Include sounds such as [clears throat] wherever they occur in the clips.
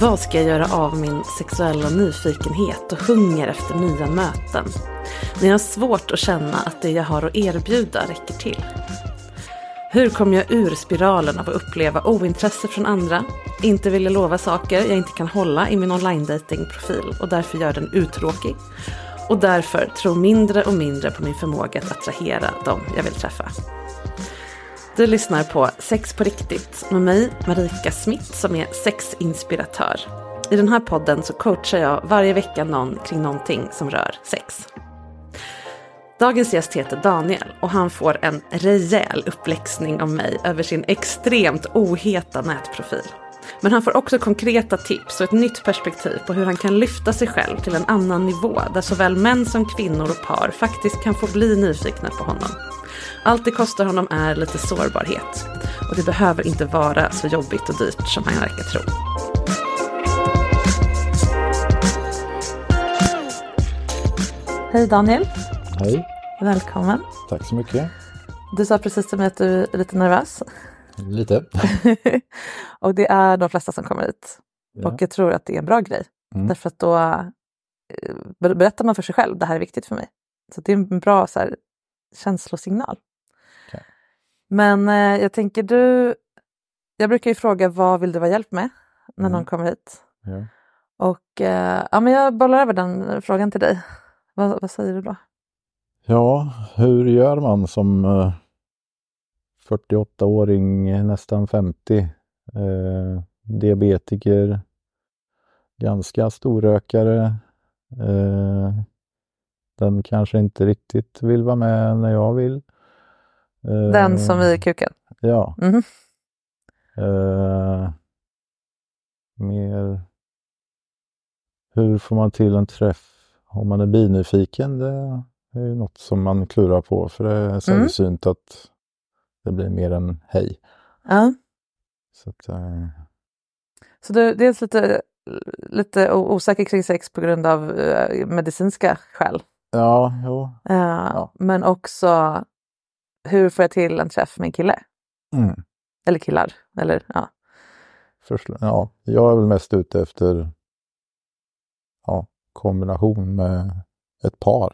Vad ska jag göra av min sexuella nyfikenhet och hunger efter nya möten? När jag har svårt att känna att det jag har att erbjuda räcker till. Hur kommer jag ur spiralen av att uppleva ointresse från andra, inte vilja lova saker jag inte kan hålla i min online profil och därför gör den uttråkig och därför tror mindre och mindre på min förmåga att attrahera dem jag vill träffa. Du lyssnar på Sex på riktigt med mig, Marika Smith, som är sexinspiratör. I den här podden så coachar jag varje vecka någon kring någonting som rör sex. Dagens gäst heter Daniel och han får en rejäl uppläxning av mig över sin extremt oheta nätprofil. Men han får också konkreta tips och ett nytt perspektiv på hur han kan lyfta sig själv till en annan nivå där såväl män som kvinnor och par faktiskt kan få bli nyfikna på honom. Allt det kostar honom är lite sårbarhet. Och det behöver inte vara så jobbigt och dyrt som han verkar tro. Hej Daniel. Hej. Välkommen. Tack så mycket. Du sa precis till mig att du är lite nervös. Lite. [laughs] och det är de flesta som kommer hit. Ja. Och jag tror att det är en bra grej. Mm. Därför att då eh, ber- berättar man för sig själv, det här är viktigt för mig. Så det är en bra så här, känslosignal. Okej. Men eh, jag tänker du, jag brukar ju fråga vad vill du ha hjälp med när Mm. någon kommer hit? Ja. Och eh, ja, men jag bollar över den frågan till dig. Vad, vad säger du då? ja, hur gör man som eh, 48-åring, nästan 50, eh, diabetiker, ganska storrökare. Eh, den kanske inte riktigt vill vara med när jag vill. Eh, Den som i kuken? Ja. Mhm. Eh, mer... Hur får man till en träff om man är binyfiken? Det är ju något som man klurar på för det är sällsynt att det blir mer än hej. Ja. Så att, eh, Så du är dels lite, lite osäker kring sex på grund av eh, medicinska skäl. ja, jo. Eh, Men också hur får jag till en träff med en kille? Mm. Eller killar? Eller, ja. Först, ja, jag är väl mest ute efter ja, kombination med ett par.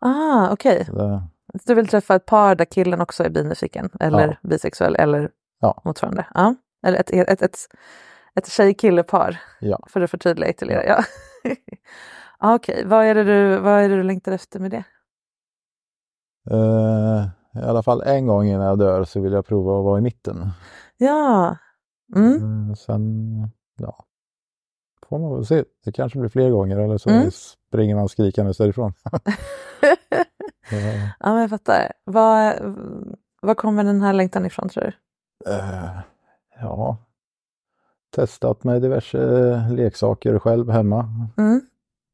Ah, okej. Så Du vill träffa ett par där killen också är binyfiken eller bisexuell eller Ja. motsvarande? Ja. Eller ett, ett, ett, ett tjej-kille-par ja. för att förtydliga ytterligare. Ja. ah, [laughs] okej, vad, är det du, vad är det du längtar efter med det? Eh, I alla fall en gång innan jag dör så vill jag prova att vara i mitten. Ja. Mm. Eh, Sen, ja, får man väl se. Det kanske blir fler gånger eller så Mm. springer man skrikandes därifrån. [laughs] Eh, ja, men jag fattar. Vad, Var kommer den här längtan ifrån tror du? Eh, ja, testat med diverse leksaker själv hemma. Mm.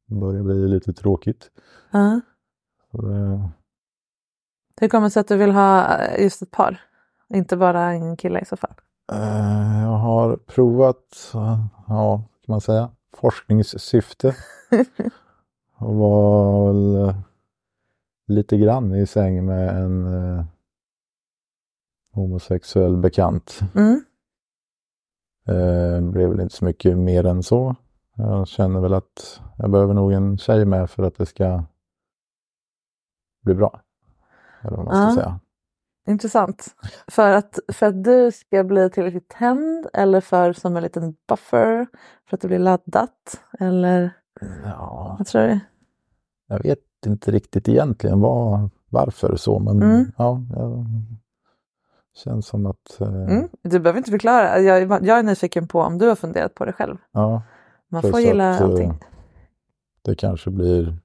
Det börjar bli lite tråkigt. Så, eh, Hur kommer det sig att du vill ha eh, just ett par? Inte bara en kille i så fall? eh, jag har provat, eh, ja, kan man säga, forskningssyfte. [laughs] Och var väl lite grann i säng med en eh, homosexuell bekant. Mm. Eh, blev väl inte så mycket mer än så. Jag känner väl att jag behöver nog en tjej med för att det ska bli bra. Eller vad man ska Ja. säga. Intressant. För att, för att du ska bli tillräckligt tänd eller för som en liten buffer? För att det blir laddat? Eller Ja, vad tror du? jag vet inte riktigt egentligen var, varför så, men Mm. ja, jag, känns som att eh, Mm. Du behöver inte förklara. Jag, jag är nyfiken på om du har funderat på det själv. ja, Man får gilla att, eh, allting. det kanske blir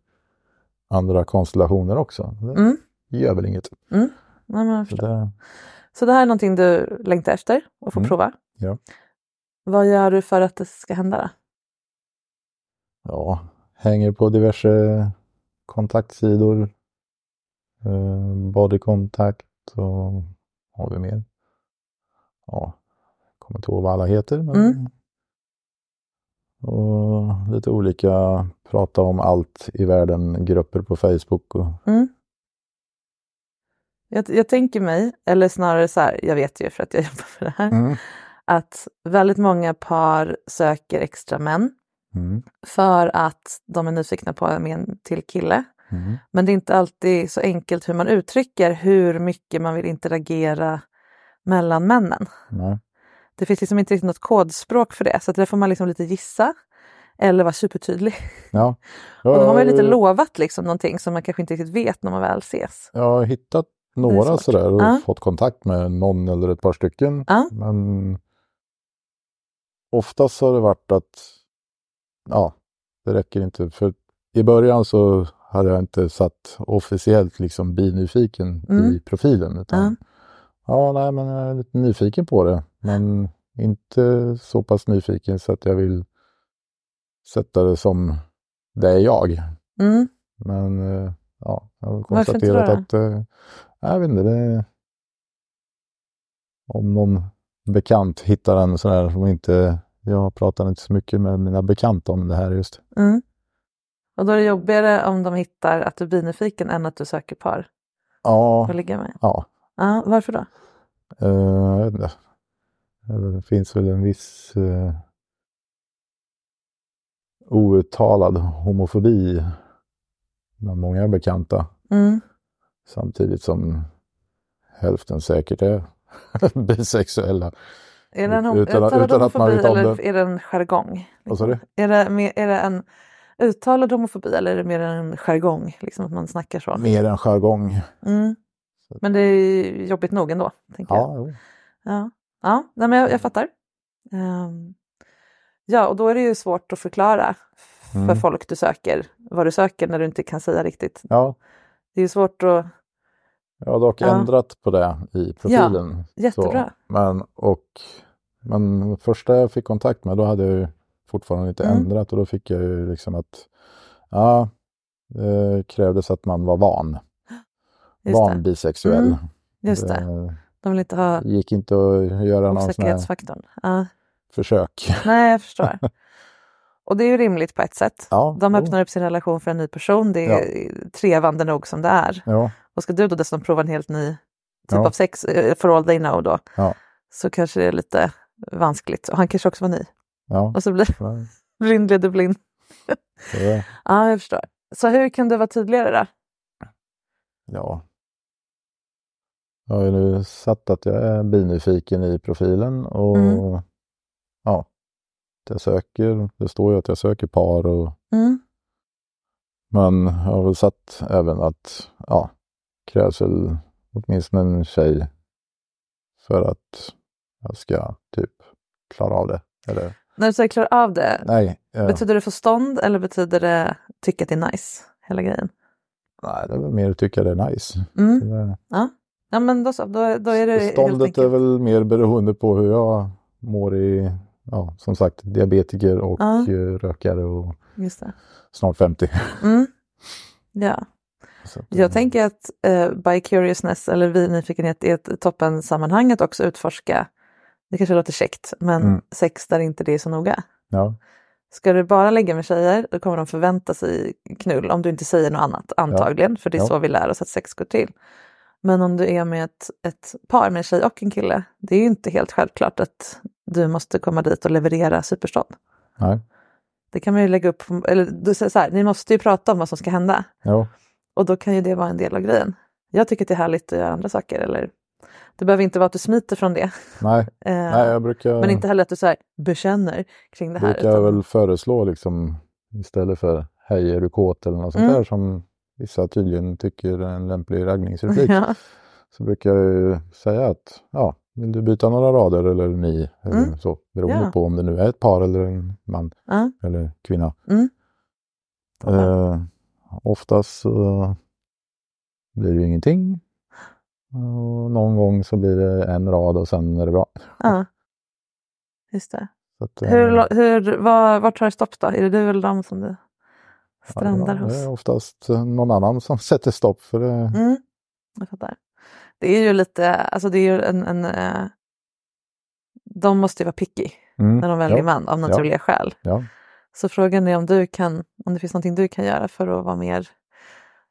andra konstellationer också. Det Mm. gör väl inget. Nej, men Så det, Så det här är någonting du längtar efter och får Mm. prova? Ja. Vad gör du för att det ska hända? Då? ja, hänger på diverse kontaktsidor. Eh, bodykontakt och har vi mer? Ja, kommer inte ihåg vad alla heter. Men, Mm. Och lite olika prata om allt i världen grupper på Facebook. Och, Mm. Jag, jag tänker mig, eller snarare så här, jag vet ju för att jag [laughs] jobbar med det här, att väldigt många par söker extra män Mm. för att de är nyfikna på en till kille. Mm. Men det är inte alltid så enkelt hur man uttrycker hur mycket man vill interagera mellan männen. Det finns liksom inte riktigt något kodspråk för det, så att där får man liksom lite gissa eller vara supertydlig. Ja. [laughs] Och då har man ju lite lovat liksom någonting som man kanske inte riktigt vet när man väl ses. Jag har hittat några sådär och Ja. fått kontakt med någon eller ett par stycken. Ja. Men oftast har det varit att ja, det räcker inte. För i början så hade jag inte satt officiellt liksom binyfiken Mm. i profilen. Utan, ja. nej, men jag är lite nyfiken på det. Men inte så pass nyfiken så att jag vill sätta det som det är jag. Mm. Men eh, ja, jag har konstaterat att, eh, jag vet inte, det, om någon bekant hittar en sån här som inte, jag pratar inte så mycket med mina bekanta om det här just. Mm. Och då är det jobbigare om de hittar att du blir nyfiken än att du söker par Ja, att ligga med. ja, Ja, varför då? eh, jag vet inte. Det finns väl en viss eh, outtalad homofobi bland många bekanta. Mm. Samtidigt som hälften säkert är [laughs] bisexuella. Är det en Utan utan att man vet om det. är det en jargong? Du? Är det, är det en uttalad homofobi eller är det mer en jargong? Liksom att man snackar så? Mer än jargong. Mm. Men det är jobbigt nog ändå. Tänker jag. Ja, jo. Ja, ja nej, men jag, jag fattar. Ehm, ja, och då är det ju svårt att förklara för Mm. folk du söker vad du söker när du inte kan säga riktigt. ja, Det är ju svårt att... jag har dock Ja. ändrat på det i profilen. Jättebra. Så, men, och, men första jag fick kontakt med, då hade jag ju fortfarande inte Mm. ändrat och då fick jag ju liksom att ja, det krävdes att man var van. Just van det. bisexuell. Mm, Just det. De vill inte ha Det gick inte att göra någon sån här. Ja. försök. Nej, jag förstår. [laughs] Och det är ju rimligt på ett sätt. Ja, De jo. öppnar upp sin relation för en ny person. Det är trevande nog som det är. Ja, Och ska du då dessutom prova en helt ny typ Ja. av sex, eh, for all they know då, Ja. så kanske det är lite vanskligt. Och han kanske också var ny. ja. Och så blir Ja, [laughs] blind leder blind. [laughs] Ja, jag förstår. Så hur kan du vara tydligare då? Ja. Jag har ju nu satt att jag är binyfiken i profilen och Mm. Jag söker, det står ju att jag söker par och Mm. men jag har väl satt även att ja, krävs väl åtminstone en tjej för att jag ska typ klara av det. Eller När du säger klara av det, nej, eh, betyder det förstånd eller betyder det tycka att det är nice? Hela grejen. nej, det är väl mer att tycka det är nice. Mm. Det, Ja. Ja men då så, då, då är det helt Ståndet enkelt. är väl mer beroende på hur jag mår i, ja som sagt, diabetiker och Ja. rökare och snart 50. Mm. Ja, att, jag eh, tänker att eh, by curiousness eller vid nyfikenhet är ett toppensammanhang att också utforska, det kanske låter käckt, men Mm. sex där inte det är så noga. Ja, Ska du bara ligga med tjejer då kommer de förvänta sig knull om du inte säger något annat antagligen för det är Ja. så vi lär oss att sex går till. Men om du är med ett, ett par med en tjej och en kille det är ju inte helt självklart att du måste komma dit och leverera superstånd. nej, Det kan man ju lägga upp, eller du säger så här, ni måste ju prata om vad som ska hända ja, och då kan ju det vara en del av grejen. Jag tycker att det är härligt att göra andra saker eller det behöver inte vara att du smiter från det. nej, [laughs] Eh, nej jag brukar, Men inte heller att du så här, bekänner kring det här. brukar utan- väl föreslå liksom istället för hej är du kåt eller något sånt Mm. där som vissa tydligen tycker är en lämplig raggningsreplik. [laughs] ja. Så brukar jag ju säga att ja, vill du byta några rader eller ni eller Mm. så beroende Ja. på om det nu är ett par eller en man Ja. eller kvinna. Mm. Eh, oftast så blir det ju ingenting. Och någon gång så blir det en rad och sen är det bra. Ja, just det. Att, eh, Hur, lo- hur, var, var tar det stopp då? Är det du eller de som du strandar ja, hos? Det är oftast någon annan som [laughs] sätter stopp för det. Mm, jag fattar. Det är ju lite, alltså det är en, en eh, de måste ju vara picky Mm, när de väljer ja, man av naturliga skäl. Ja, Så frågan är om du kan, om det finns någonting du kan göra för att vara mer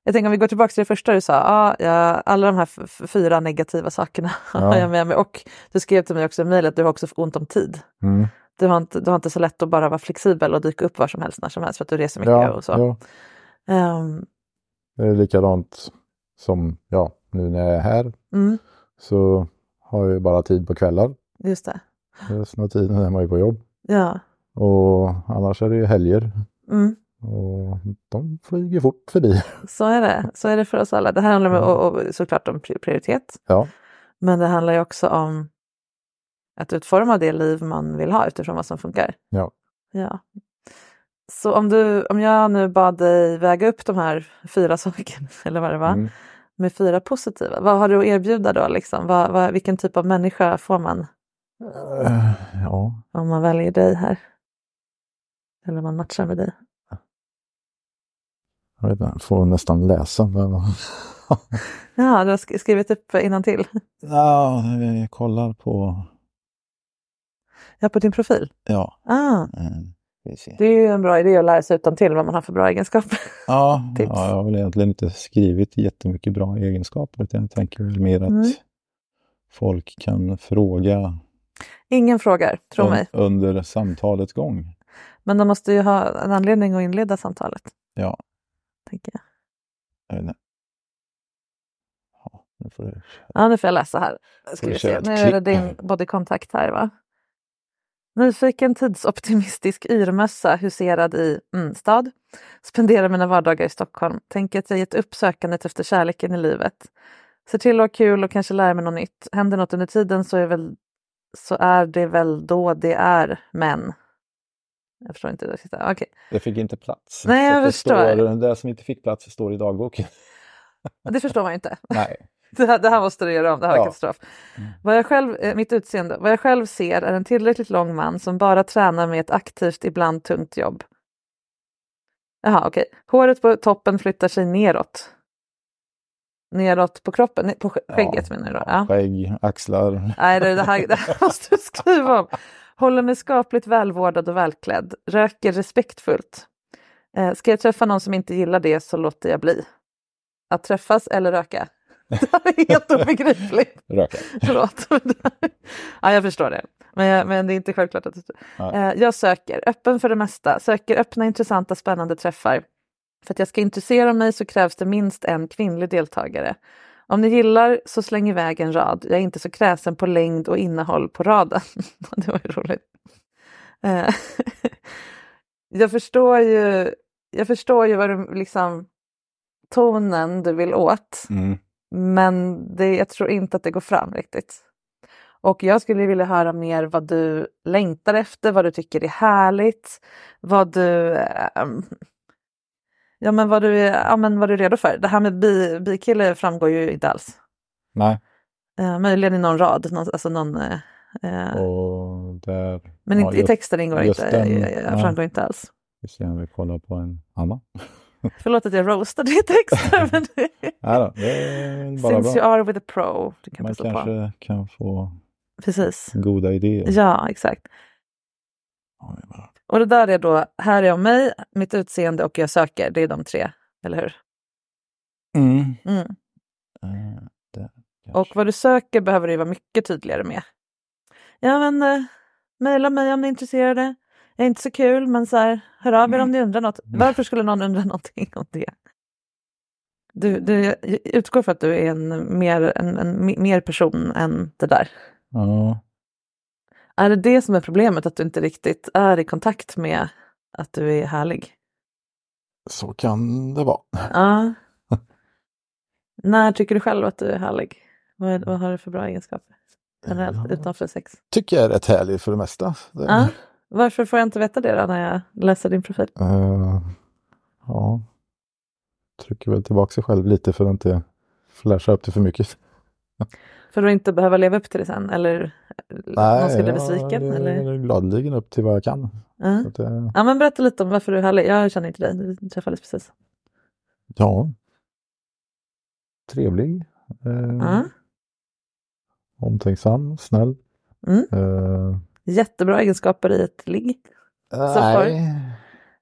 jag tänker om vi går tillbaka till det första du sa, ah, ja, alla de här fyra negativa sakerna [laughs] har Ja. jag med mig och du skrev till mig också i mejl att du har också ont om tid. mm, Du har, inte, du har inte så lätt att bara vara flexibel och dyka upp var som helst när som helst för att du reser mycket ja, och så. ja, Ehm, det är likadant som ja, nu när jag är här mm, så har jag ju bara tid på kvällar. just det. Resten av tiden är man ju på jobb. Ja. Och annars är det ju helger Mm. och de flyger fort förbi. Så är det. Så är det för oss alla. Det här handlar om, Ja. och, och, såklart om pri- prioritet. Ja, Men det handlar ju också om att utforma det liv man vill ha utifrån vad som funkar. Ja. ja. Så om, du, om jag nu bad dig väga upp de här fyra sakerna, [laughs] eller vad det var, mm. Med fyra positiva. Vad har du att erbjuda då? Liksom? Vad, vad, vilken typ av människa får man Eh, ja, om man väljer dig här? Eller om man matchar med dig? jag vet inte, jag får nästan läsa. Men... [laughs] Ja, du har sk- skrivit upp till. ja, jag kollar på, Ja, på din profil. ja, Ah, ser. Det är ju en bra idé att lära sig utan till vad man har för bra egenskaper. Ja, [laughs] ja, jag har väl egentligen inte skrivit jättemycket bra egenskaper. utan Jag tänker väl mer att Mm. folk kan fråga Ingen frågar, tro un- mig. under samtalets gång. Men de måste ju ha en anledning att inleda samtalet. Ja. Tänker jag. Jag. Ja, nu får du... Ja, nu får jag läsa här. Ska vi se. Nu är det din body contact här va? Nyfiken, tidsoptimistisk yrmössa huserad i mm, stad. Spenderar mina vardagar i Stockholm. Tänker att jag gett upp sökandet efter kärleken i livet. Ser till att ha kul och kanske lära mig något nytt. Händer något under tiden så är, väl, så är det väl då det är män. Jag förstår inte det sista. Okej. Det fick inte plats. Nej, jag förstår. Står, det som inte fick plats står i dagboken. Det förstår man ju inte. [laughs] Nej. Det här, det här måste du göra om, det här var Ja. katastrof. Vad jag själv, eh, mitt utseende, vad jag själv ser är en tillräckligt lång man som bara tränar med ett aktivt, ibland tungt jobb. Jaha, okej. Håret på toppen flyttar sig neråt. Neråt på kroppen, på sk- skägget menar du då? Ja. Skägg, axlar. Nej, det, det, här, det här [laughs] måste du skriva om. Håller mig skapligt välvårdad och välklädd. Röker respektfullt. Eh, ska jag träffa någon som inte gillar det så låter jag bli. Att träffas eller röka? Det här är helt obegripligt. Röka. Förlåt. ja, jag förstår det. Men, jag, men det är inte självklart att Nej. eh, Jag söker, öppen för det mesta. Söker öppna, intressanta, spännande träffar. För att jag ska intressera mig så krävs det minst en kvinnlig deltagare. Om ni gillar så släng iväg en rad. Jag är inte så kräsen på längd och innehåll på raden. [laughs] det var ju roligt. Eh, [laughs] jag förstår ju, jag förstår ju vad du liksom tonen du vill åt. Mm. Men det, jag tror inte att det går fram riktigt. Och jag skulle vilja höra mer vad du längtar efter, vad du tycker är härligt, vad du, ehm, ja, men vad du, ja, men vad du är redo för. Det här med bi, bikille framgår ju inte alls. Nej. Eh, möjligen i någon rad, någon, alltså någon, eh, eh, där... men ja, inte, i just- texten ingår inte, den, jag, jag ja. framgår inte alls. Vi ser om vi kollar på en annan. Förlåt att jag roastade i texten, men det, [laughs] Nej då, det är bara since you bra. are with a pro, du kan Man slå på. kanske kan få Precis, goda idéer. ja exakt. Ja, Och det där är då, här är jag mig, mitt utseende och jag söker, det är de tre, eller hur? Mm. Mm. Där, Och kanske. vad du söker behöver du vara mycket tydligare med. Ja men, eh, mejla mig om ni är intresserade. Är inte så kul men så här, hör av er om ni undrar något. Varför skulle någon undra någonting om det? Du, du jag utgår för att du är en mer, en, en me- mer person än det där. Ja, Är det det som är problemet, att du inte riktigt är i kontakt med att du är härlig? så kan det vara. Ja. [laughs] När tycker du själv att du är härlig? Vad, vad har du för bra egenskaper? Generellt, Ja. utanför sex? Tycker jag är rätt härlig för det mesta. Det, Ja. Varför får jag inte veta det då när jag läser din profil? eh, ja. Trycker väl tillbaka sig själv lite för att inte flasha upp det för mycket. För att inte behöva leva upp till det sen? Eller någon ska bli besviken? jag Eller? är gladeligen upp till vad jag kan. Att, eh, ja, men berätta lite om varför du är härlig. Jag känner inte dig, vi träffades precis. ja. Trevlig. Eh, Ja. Omtänksam, snäll. Mm. Eh, Jättebra egenskaper i ett ligg. nej.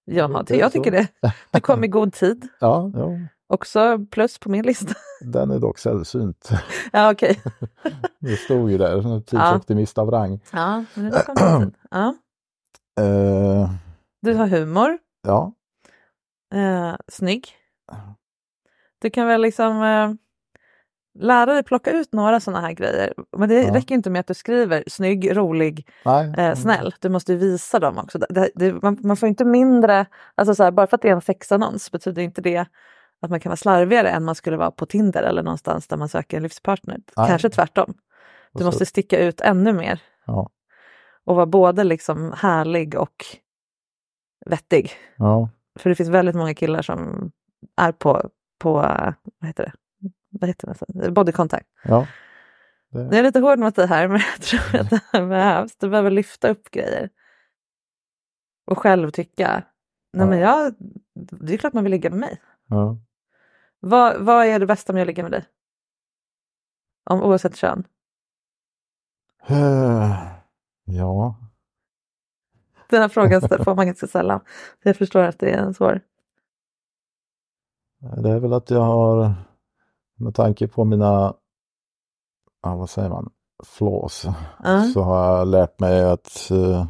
Ja, det, jag tycker det. Du kom i god tid. [laughs] Ja, ja, Också plus på min lista. [laughs] den är dock sällsynt. [laughs] Ja, okej. Det stod ju där, en tidsoptimist av rang. Ja, men det kom. Ja. [clears throat] Eh, Du har humor. ja, Eh, snygg. Du kan väl liksom eh, lära dig plocka ut några sådana här grejer. Men det Ja. räcker inte med att du skriver snygg, rolig, eh, snäll. Du måste visa dem också. Det, det, man, man får inte mindre, alltså så här, bara för att det är en sexannons betyder inte det att man kan vara slarvigare än man skulle vara på Tinder eller någonstans där man söker en livspartner. Nej. Kanske tvärtom. Du måste sticka ut ännu mer Ja, och vara både liksom härlig och vettig. ja, För det finns väldigt många killar som är på, på eh, vad heter det? Vad heter det? nästan? Body contact. ja. Jag är lite hård mot dig här men jag tror att det här behövs. Du behöver lyfta upp grejer. Och själv tycka, nej Ja. men jag, det är klart man vill ligga med mig. ja. Vad, vad är det bästa med att ligga med dig? Om, oavsett kön. Eh, Ja, Den här frågan [laughs] får man ganska sällan. Jag förstår att det är svår. det är väl att jag har, med tanke på mina, ja, vad säger man, flaws, Ja. så har jag lärt mig att eh,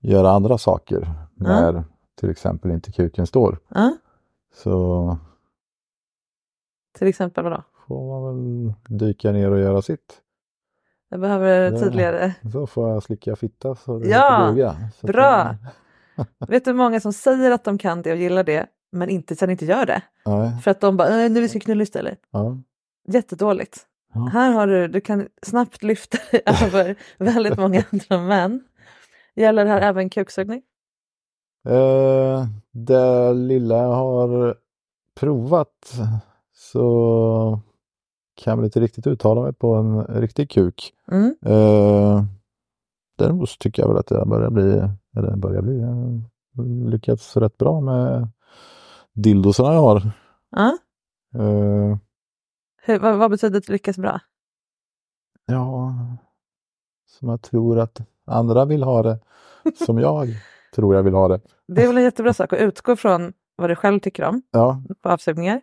göra andra saker när till exempel inte kuken står. Så Till exempel vadå? får man väl dyka ner och göra sitt. Jag behöver Ja. tydligare. Så får jag slicka fitta så det Ja, duga. Att bra. det- Vet du hur många som säger att de kan det och gillar det men inte, sen inte gör det? Nej, För att de bara, "Äh, nu vi ska knulla istället. ja. Jättedåligt. Ja. Här har du, du kan snabbt lyfta dig [laughs] över väldigt många [laughs] andra män. Gäller det här även kuksugning? Eh, det lilla jag har provat så kan jag väl inte riktigt uttala mig på en riktig kuk. Mm. Eh, däremot så tycker jag väl att jag börjar bli, eller börjar bli, har lyckats rätt bra med dildosarna jag har. Ja. Eh, Hur, vad, vad betyder att lyckas bra? ja, som jag tror att andra vill ha det, [laughs] som jag tror jag vill ha det. Det är väl en jättebra sak att utgå från vad du själv tycker om Ja, på avsugningar.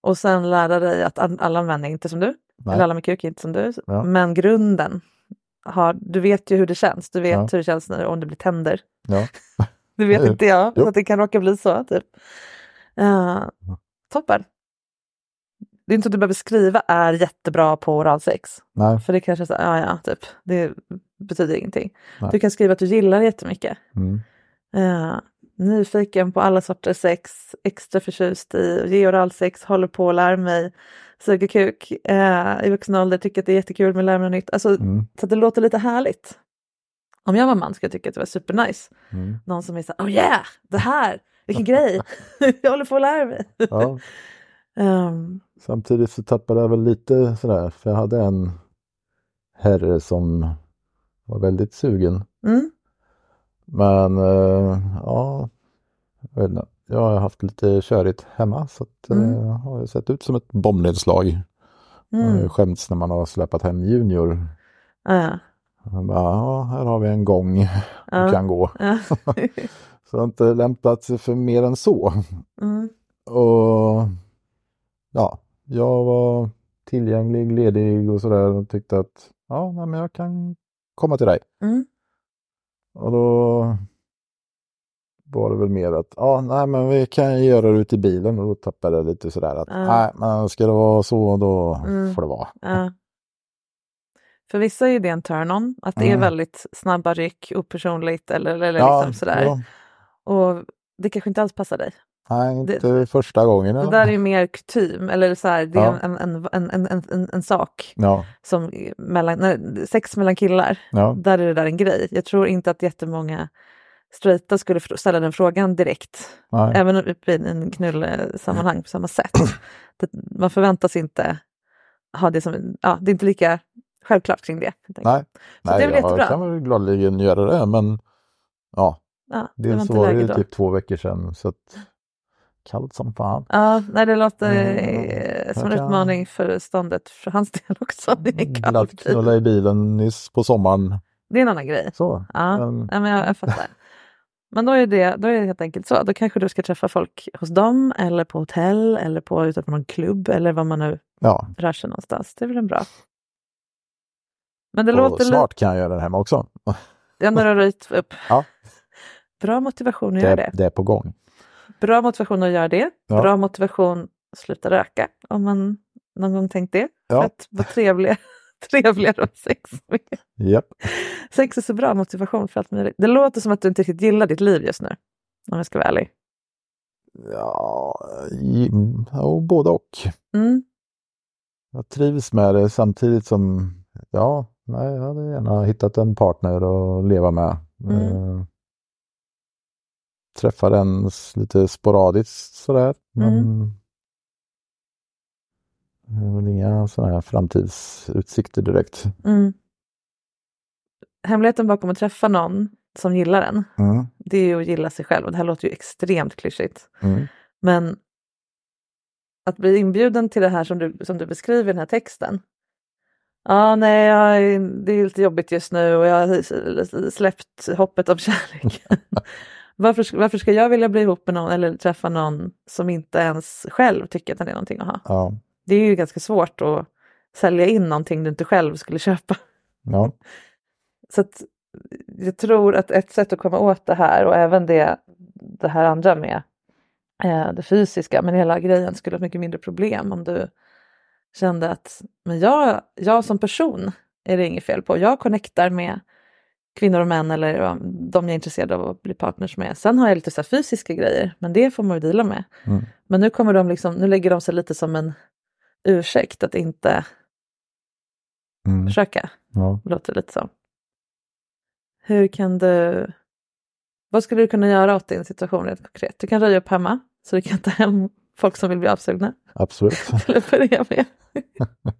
Och sen lära dig att alla män är inte som du. nej, Eller alla med kuk är inte som du. Ja. Men grunden, har, du vet ju hur det känns. Du vet Ja. hur det känns när, om det blir tänder. ja, [laughs] Det vet inte jag, Jo. så att det kan råka bli så. Typ. Uh, toppen. Det är inte så att du behöver skriva är jättebra på oralsex. nej, För det kanske är så, ja ja, typ. Det betyder ingenting. Nej. Du kan skriva att du gillar det jättemycket. mm, Uh, nyfiken på alla sorters sex, extra förtjust i att ge oralsex, håller på att lära mig, suger kuk eh, i vuxen ålder, tycker att det är jättekul med att lära mig något nytt. Alltså, mm, Så att det låter lite härligt. Om jag var man skulle jag tycka att det var supernice. mm, Någon som är så oh yeah, det här, vilken grej, [laughs] jag håller på att lära mig. ja, Ehm, Samtidigt så tappade jag väl lite sådär, för jag hade en herre som var väldigt sugen. Mm. Men eh, ja, jag, vet inte. jag har haft lite körigt hemma så att, Mm. eh, har sett ut som ett bombnedslag. Jag har ju Mm. skämts när man har släpat hem Junior. Bara, ja, här har vi en gång [laughs] du Ja. kan gå. [laughs] Så jag har inte lämpat sig för mer än så. Mm. Och ja, jag var tillgänglig, ledig och sådär och tyckte att ja, men jag kan komma till dig. Mm. Och då var det väl mer att ja, nej men vi kan göra det ute i bilen och då tappade jag lite sådär att Ja. nej, men ska det vara så då Mm. får det vara. Ja. För vissa är ju det en turn-on, att det är Mm. väldigt snabba ryck, opersonligt eller, eller Ja, liksom sådär. ja. Och det kanske inte alls passar dig. Nej, inte första gången. Det där är ju mer kutym, eller så här, det är Ja. en, en, en, en, en, sak. Ja, Som mellan, när, sex mellan killar, ja, där är det där en grej. Jag tror inte att jättemånga straighta skulle ställa den frågan direkt. nej, Även i en knullsammanhang på samma sätt. [clears throat] Det, man förväntas inte ha det som, ja det är inte lika självklart kring det. nej. Nej det är väl jag jättebra. kan väl gladeligen göra det men ja, Ja, det var dels så var det ju då. typ två veckor sedan så att kallt som fan. Ja, nej, det låter Mm, eh, som en kan- utmaning för ståndet för hans del också. [laughs] Det är Glatt kallt. knulla i bilen nyss på sommaren. Det är en annan grej. Så. Ja, Men- ja men jag, jag fattar. Men då är, det, då är det helt enkelt så. Då kanske du ska träffa folk hos dem eller på hotell eller på utanför någon klubb eller vad man nu Ja, rör sig någonstans. Det är väl en bra. Men det och låter snart kan jag göra det hemma också. Ja, när du har röjt upp. Ja. Bra motivation att Det, göra det. det är på gång. Bra motivation att göra det. Ja. Bra motivation att sluta röka om man någon gång tänkt det. För Ja. att vara [laughs] trevligare, trevligare ha sex med. Japp. Sex är så bra motivation för allt möjligt. Det låter som att du inte riktigt gillar ditt liv just nu. Om jag ska vara ärlig. Ja, ja, både och. Mm. Jag trivs med det samtidigt som, ja, nej, jag hade gärna hittat en partner att leva med. Mm. Träffar en s- lite sporadiskt sådär. Men Mm. det är väl inga sådana här framtidsutsikter direkt. Mm. Hemligheten bakom att träffa någon som gillar en, Mm. det är ju att gilla sig själv. Och det här låter ju extremt klyschigt. Mm. Men att bli inbjuden till det här som du, som du beskriver i den här texten. Ja, nej, jag, det är lite jobbigt just nu och jag har släppt hoppet om kärlek. [laughs] [laughs] varför, ska- varför ska jag vilja bli ihop med någon eller träffa någon som inte ens själv tycker att den är någonting att ha? Ja, Det är ju ganska svårt att sälja in någonting du inte själv skulle köpa. ja, Så att jag tror att ett sätt att komma åt det här och även det, det här andra med eh, det fysiska, men hela grejen skulle ha mycket mindre problem om du kände att men jag, jag som person är det inget fel på. Jag connectar med kvinnor och män eller ja, de jag är intresserad av att bli partners med. Sen har jag lite så fysiska grejer, men det får man ju dela med. Mm. Men nu kommer de liksom, nu lägger de sig lite som en ursäkt att inte mm. försöka. ja. låter lite så. Hur kan du... Vad skulle du kunna göra åt din situation rent konkret? Du kan röja upp hemma så du kan ta hem folk som vill bli avsugna absolut. [laughs] till att börja med. [laughs]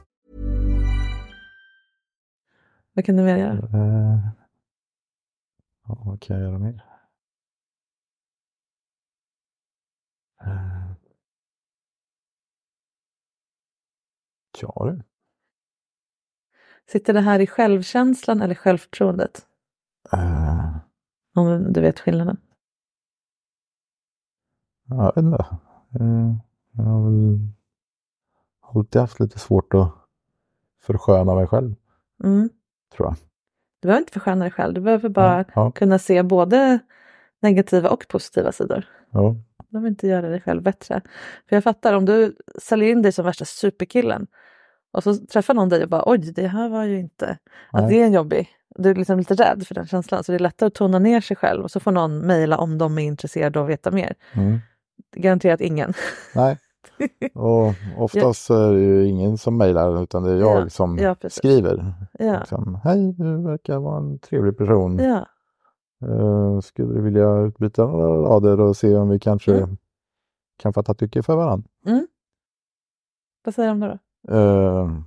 Vad kan du mer göra? Eh, ja, vad kan jag göra mer? Eh, Ja du. Sitter det här i självkänslan eller självförtroendet? Eh, Om du vet skillnaden. Jag vet inte. Eh, Jag har väl alltid haft lite svårt att försköna mig själv, Mm. Tror jag. Du behöver inte försköna dig själv. Du behöver bara Ja, kunna se både negativa och positiva sidor. ja, Du behöver inte göra dig själv bättre. För jag fattar, om du säljer in dig som värsta superkillen och så träffar någon dig och bara oj, det här var ju inte... Att det är en jobbig... Du är liksom lite rädd för den känslan så det är lättare att tona ner sig själv och så får någon mejla om de är intresserade av att veta mer. mm. Garanterat ingen. Nej. [laughs] Och oftast så är det ju ingen som mejlar utan det är jag Ja, som ja, skriver. Ja. Liksom, Hej, du verkar vara en trevlig person. Ja. Eh, skulle du vilja utbyta några rader och se om vi kanske Mm. kan fatta tycke för varandra? Vad säger de då? Uh,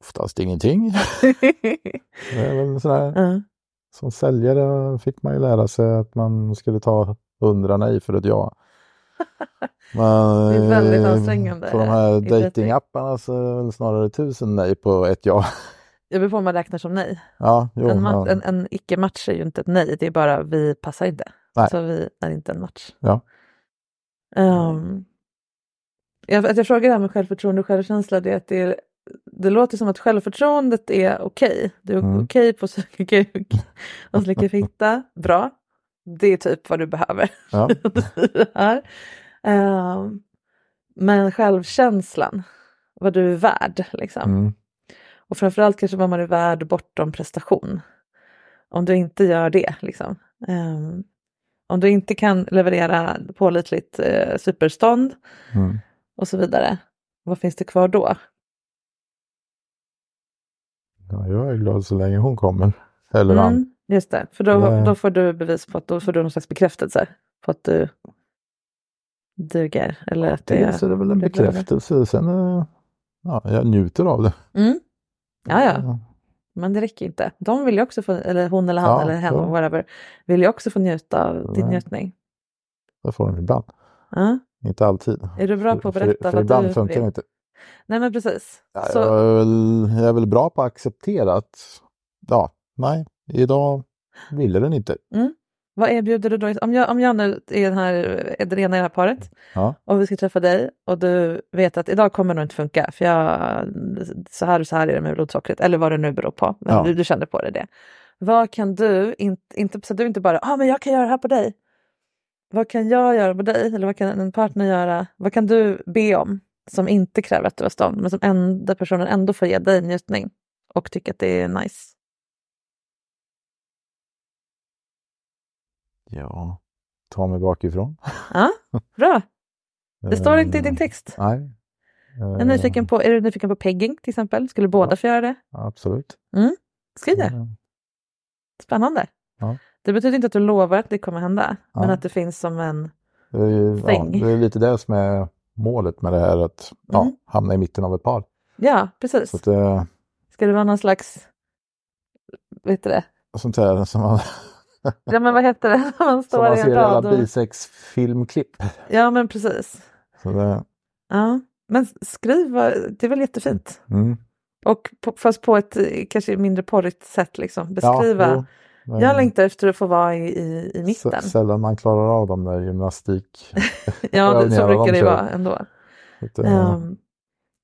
oftast ingenting. [laughs] sådär. Ja. Som säljare fick man ju lära sig att man skulle ta hundra nej för ett ja. [laughs] Men, Det är väldigt eh, ansträngande På de här datingapparna så är det väl snarare tusen nej på ett ja. Jag beror på om man räknar som nej. Ja, jo, en, ja. en, en icke-match är ju inte ett nej, det är bara vi passar inte. Nej. Så vi är inte en match. Ja. Um, jag, att jag frågar det här med självförtroende och självkänsla, det är att det, är, det låter som att självförtroendet är okej. Du är Mm. okej på att söka kuk och slicka fitta. Bra. Det är typ vad du behöver. Ja. [laughs] Ehm, men självkänslan, vad du är värd liksom. Mm. Och framförallt kanske vad man är värd bortom prestation. Om du inte gör det, liksom. Ehm, om du inte kan leverera pålitligt uh, superstånd Mm. och så vidare, vad finns det kvar då? Ja, jag är glad så länge hon kommer. Eller han. Just det, för då, Ja. då får du bevis på att då får du någon slags bekräftelse på att du duger. Eller att det Dels är det väl en bekräftelse. Sen eh, ja, jag njuter av det. Mm. Ja, ja. Men det räcker inte. De vill ju också få, eller hon eller han Ja, eller hen, ja. whatever, vill ju också få njuta av din njutning. Det får de ibland. Ja. Inte alltid. Är du bra på att För- berätta för, för vad ibland du funkar det inte. Nej men precis. Ja, Så, jag, är väl, jag är väl bra på att acceptera att ja, nej, idag ville den inte. vad erbjuder du då? Om jag, om jag nu är, den här, är det ena i det här paret Ja. och vi ska träffa dig och du vet att idag kommer det nog inte funka för jag, så här och så här är det med blodsockret eller vad det nu beror på. Ja. du, du kände på det, det. Vad kan du, in, inte, så att du inte bara, ja ah, men jag kan göra det här på dig. Vad kan jag göra på dig? Eller vad kan en partner göra? Vad kan du be om som inte kräver att du har stånd men som enda personen ändå får ge dig njutning och tycker att det är nice? Ja, ta mig bakifrån. Ja, bra. [laughs] Det står inte i din Eh, text. Nej. Är, nyfiken på, är du nyfiken på pegging till exempel? Skulle båda Ja. få göra det? Absolut. Skriv det. Eh, Spännande. Ja. Det betyder inte att du lovar att det kommer hända, men Ja. att det finns som en... Det är, ju- ja, Thing. det är lite det som är målet med det här, att Mm. hamna i mitten av ett par. Ja, precis. Så att det, Ska det vara någon slags... Vet du det? sånt här som man, Ja, men vad heter det? [laughs] Man som står man i ser i alla och... bisex-filmklipp. Ja, men precis. Ja, men skriv, det är väl jättefint. mm. Och på, fast på ett eh, kanske mindre porrigt sätt liksom. Beskriva. Ja, jo, jag längtar efter att få vara i, i, i mitten. Sällan man klarar av de där gymnastik. [laughs] Ja, det, så brukar de det kör. vara ändå. Att, eh, Ehm,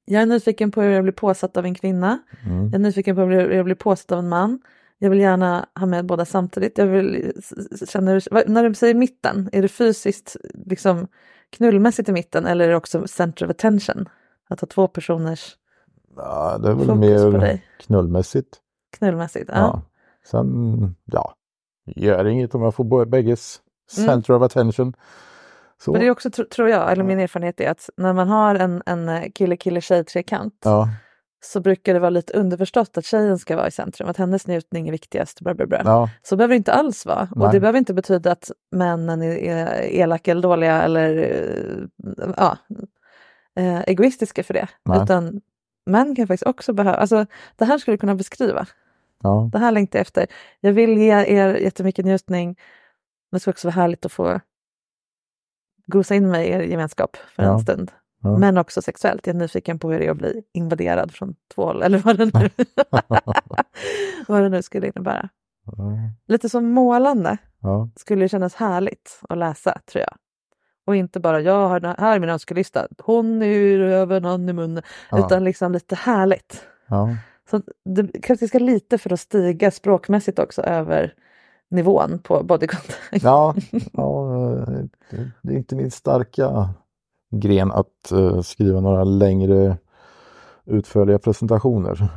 jag är nyfiken på hur jag blir påsatt av en kvinna. mm. Jag är nyfiken på hur jag blir påsatt av en man. Jag vill gärna ha med båda samtidigt. Jag vill vad- när du säger mitten, är det fysiskt liksom knullmässigt i mitten eller är det också center of attention? Att ha två personers ja, det är väl fokus på mer dig knullmässigt. knullmässigt. Ja. Ja. Sen, ja, gör inget om jag får bägges Mm. center of attention. Så, Men det är också, tro, tror jag, eller min erfarenhet är att när man har en, en kille-kille-tjej-trekant ja, så brukar det vara lite underförstått att tjejen ska vara i centrum, att hennes njutning är viktigast. Bla bla bla. ja, Så behöver det inte alls vara. Och Nej. det behöver inte betyda att männen är, elaka eller dåliga eller ja, eh, egoistiska för det. Nej. Utan män kan faktiskt också behöva, alltså det här skulle du kunna beskriva. ja, Det här längtar jag efter. Jag vill ge er jättemycket njutning. Men det ska också vara härligt att få gosa in mig i er gemenskap för Ja. en stund. Ja. Men också sexuellt. Jag är nyfiken på hur det är att bli invaderad från två håll. Eller vad det nu, [laughs] vad det nu skulle innebära. ja, Lite som målande ja, skulle det kännas härligt att läsa, tror jag. Och inte bara, jag har, här är min önskelista, hon är i röven, han i munnen. Utan liksom lite härligt. Så det kanske ska lite för att stiga språkmässigt också över nivån på body contact. ja, [laughs] ja, det- det är inte min starka gren att eh, skriva några längre utförliga presentationer.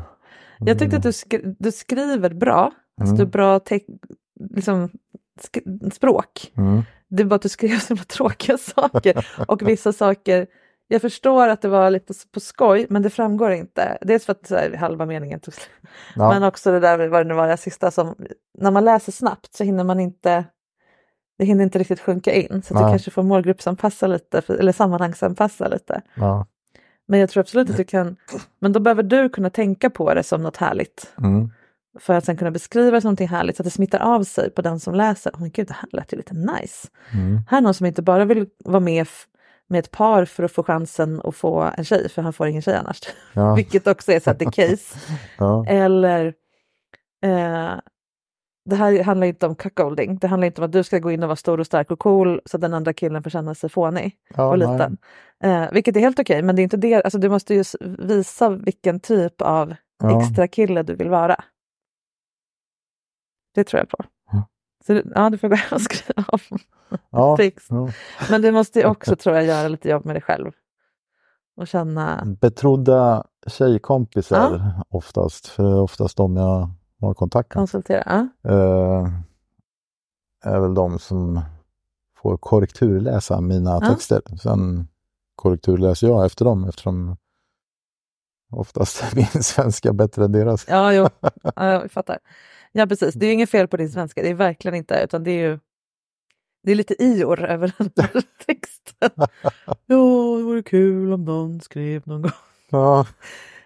Jag tyckte att du, skri- du skriver bra, alltså Mm. du bra liksom, sk- språk. Mm. Det är bara att du skrev så tråkiga [laughs] saker och vissa saker jag förstår att det var lite på skoj men det framgår inte. Dels för att här, halva meningen tog slut. Ja, Men också det där vad det nu var det sista som när man läser snabbt så hinner man inte det hinner inte riktigt sjunka in så att du kanske får målgruppsanpassa lite eller sammanhangsanpassa lite. ja, Men jag tror absolut att du kan, men då behöver du kunna tänka på det som något härligt mm, för att sen kunna beskriva det som någonting härligt så att det smittar av sig på den som läser. Oh, men gud, det här lät ju lite nice. mm, Här är någon som inte bara vill vara med med ett par för att få chansen att få en tjej, för han får ingen tjej annars. ja, [laughs] Vilket också är så att det är case. [laughs] ja, Eller eh, det här handlar inte om cuckolding. Det handlar inte om att du ska gå in och vara stor och stark och cool så att den andra killen får känna sig fånig ja, och liten. Eh, vilket är helt okej, men det är inte det. Alltså, du måste ju visa vilken typ av Ja. extra kille du vill vara. Det tror jag på. Ja. Så du, ja, du får gå hem och [laughs] skriva om. Ja, [laughs] Fix. ja. Men du måste ju också, [laughs] tror jag, göra lite jobb med dig själv. Och känna, Betrodda tjejkompisar oftast, för oftast de jag har kontakt med. konsultera. Ja. eh, är väl de som får korrekturläsa mina Ja. texter. Sen korrekturläser jag efter dem eftersom oftast är [laughs] min svenska bättre än deras. Ja, jo. [laughs] Ja, jag fattar. Ja, precis. Det är inget fel på din svenska. Det är verkligen inte. Utan det är ju det är lite ior över den här [laughs] texten. Ja, det vore kul om någon skrev någon gång. Ja,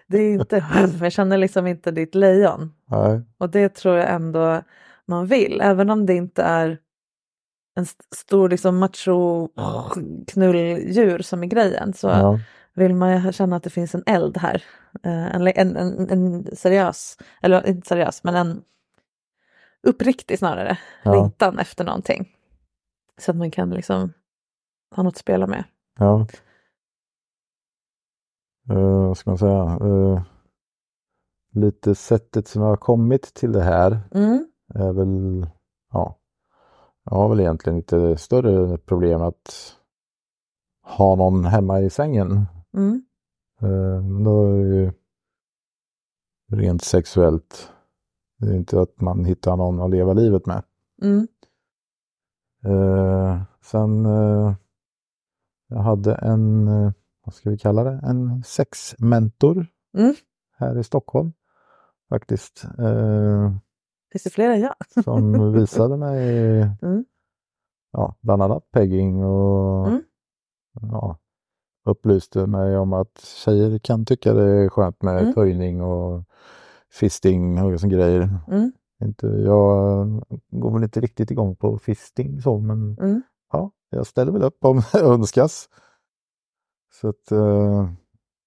Det är inte, jag känner liksom inte ditt lejon. nej, Och det tror jag ändå man vill. Även om det inte är en st- stor liksom macho knulldjur som är grejen. Så ja, vill man känna att det finns en eld här. Eh, En, en, en, en seriös, eller inte seriös, men en uppriktig snarare Ja. längtan efter någonting. Så att man kan liksom ha något att spela med. ja. Eh, vad ska man säga? Eh, lite sättet som jag har kommit till det här Mm. är väl, ja, jag har väl egentligen inte större problem att ha någon hemma i sängen. Mm. Eh, Då är det ju rent sexuellt. Det är inte att man hittar någon att leva livet med. Mm. Eh, sen eh, jag hade en, vad ska vi kalla det, en sexmentor Mm. här i Stockholm faktiskt. Eh, Finns det fler än jag? [laughs] som visade mig Mm. ja, bland annat pegging och Mm. ja, upplyste mig om att tjejer kan tycka det är skönt med Mm. töjning och fisting och sån grejer. Mm. Inte, jag går väl inte riktigt igång på fisting så men Mm. ja, jag ställer väl upp om det [laughs] önskas. Så att, eh,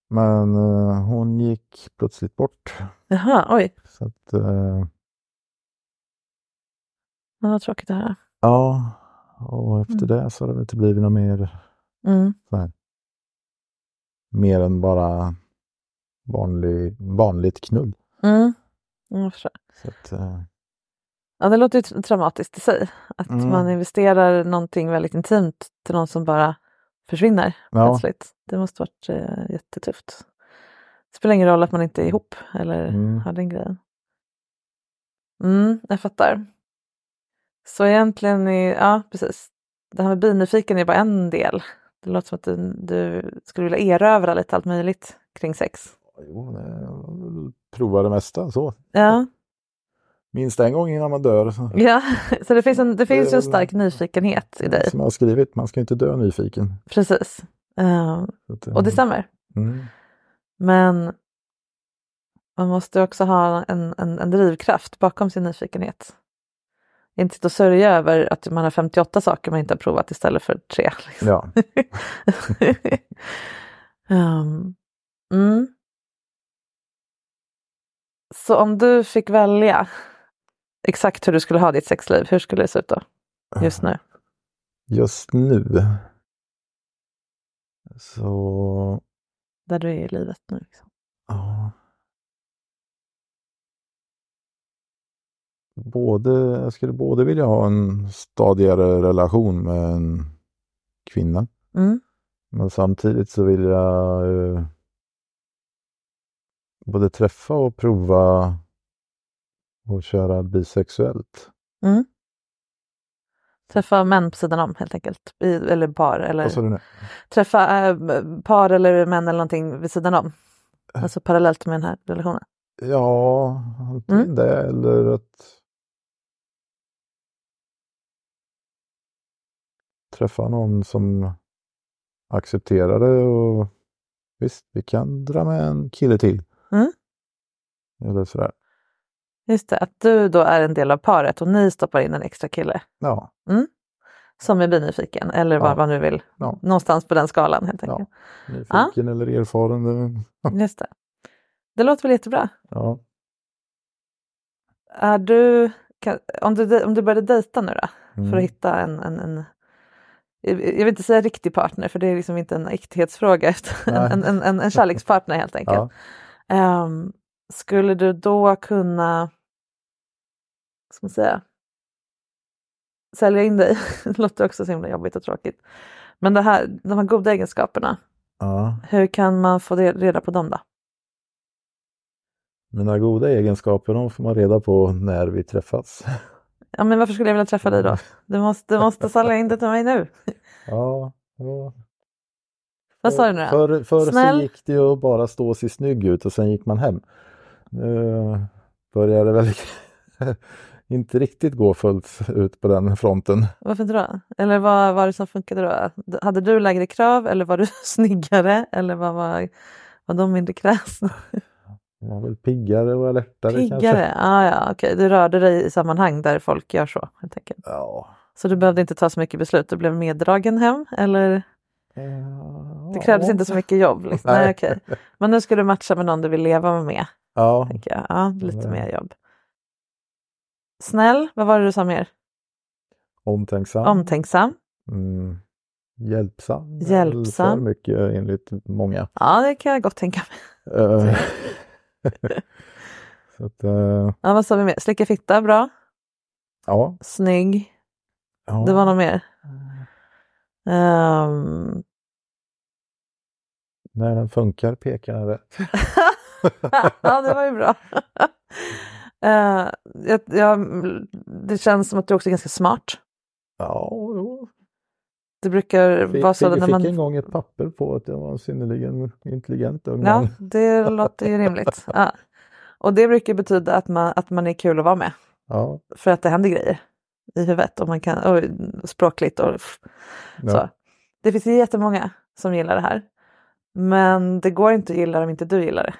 men eh, hon gick plötsligt bort. Jaha, oj. Så att, eh, Ja, vad tråkigt att höra. ja, och efter det så har det inte blivit något mer, Mm. så här, mer än bara vanlig, vanligt knull. Mm. Jag förstår. Så att, eh, Ja, det låter ju tra- traumatiskt i sig. Att Mm. man investerar någonting väldigt intimt till någon som bara försvinner Ja. plötsligt. Det måste varit eh, jättetufft. Det spelar ingen roll att man inte är ihop eller Mm. har den grejen. Mm, jag fattar. Så egentligen, är, ja precis. Det här med binyfiken är bara en del. Det låter som att du, du skulle vilja erövra lite allt möjligt kring sex. jo, prova det mesta så. Ja, Minst en gång innan man dör. Ja. [laughs] så det finns, en, det finns ju en stark nyfikenhet i dig. Som jag har skrivit, man ska inte dö nyfiken. Precis. Att, och det eh, stämmer. Mm. Men man måste också ha en, en, en drivkraft bakom sin nyfikenhet. Inte sitta och sörja över att man har 58 saker man inte har provat istället för tre. Liksom. Ja, um, [laughs] mm. Så om du fick välja exakt hur du skulle ha ditt sexliv, hur skulle det se ut då? Just nu? just nu. Så, Där du är i livet nu. Liksom. ja. Både, jag skulle både vilja ha en stadigare relation med en kvinna. Mm. Men samtidigt så vill jag både träffa och prova och köra bisexuellt. Mm. Träffa män på sidan om helt enkelt. I, eller par. Eller... Vad sa du nu? träffa äh, par eller män eller någonting vid sidan om. Alltså parallellt med den här relationen. Ja, antingen Mm. det eller att träffa någon som accepterar det och visst, vi kan dra med en kille till. Mm. Eller sådär. Just det, att du då är en del av paret och ni stoppar in en extra kille Ja, som är binyfiken eller vad Ja. man nu vill. Ja. Någonstans på den skalan helt ja. enkelt. Nyfiken eller erfaren. [laughs] Just det. Det låter väl jättebra. Ja. Är du, kan, om, du om du började dejta nu då, för Mm. att hitta en, en, en jag vill inte säga riktig partner för det är liksom inte en äkthetsfråga, [laughs] en, en, en, en kärlekspartner helt enkelt. Ja. Ehm, skulle du då kunna, ska man säga, sälja in dig? [laughs] det låter också så himla jobbigt och tråkigt. Men det här, de här goda egenskaperna, ja. hur kan man få reda på dem då? Mina goda egenskaper de får man reda på när vi träffas. [laughs] Ja, men varför skulle jag vilja träffa dig då? Du måste, du måste sälja in det till mig nu. [laughs] Ja, ja. Vad sa du nu då? Förr, Snäll? så gick det ju att bara stå och se snygg ut och sen gick man hem. Nu börjar det väl [laughs] inte riktigt gå fullt ut på den fronten. Varför inte då? Eller vad var det som funkade då? Hade du lägre krav eller var du [laughs] snyggare? Eller vad var, var de mindre kräsna? Man var väl piggare och alertare kanske. Piggare? Ah, ja, okej. Du rörde dig i sammanhang där folk gör så. Helt enkelt. Ja. Så du behövde inte ta så mycket beslut, du blev meddragen hem eller det krävdes inte så mycket jobb? Liksom. [laughs] Nej. Nej. okej. Men nu ska du matcha med någon du vill leva med, Ja, tänker jag. Ja, lite mer jobb. Snäll, vad var det du sa mer? omtänksam. Omtänksam? Mm. Hjälpsam. Hjälpsam. För mycket enligt många. Ja, det kan jag gott tänka mig. [laughs] [laughs] Så att, eh, Ja, vad sa vi mer? Slicka fitta, bra. ja. Snygg. ja. Det var något mer. Ehm, När den funkar pekar den rätt. [laughs] [laughs] ja, det var ju bra. [laughs] Eh, jag, jag, det känns som att du också är ganska smart. Ja, jo. Det brukar Fick, vara så fick, när fick man... en gång ett papper på att jag var en synnerligen intelligent ung Ja, det låter ju rimligt. [laughs] Ja. Och det brukar betyda att man, att man är kul att vara med. Ja. För att det händer grejer i huvudet och man kan, och språkligt och Ja. så. Det finns jättemånga som gillar det här. Men det går inte att gilla det om inte du gillar det.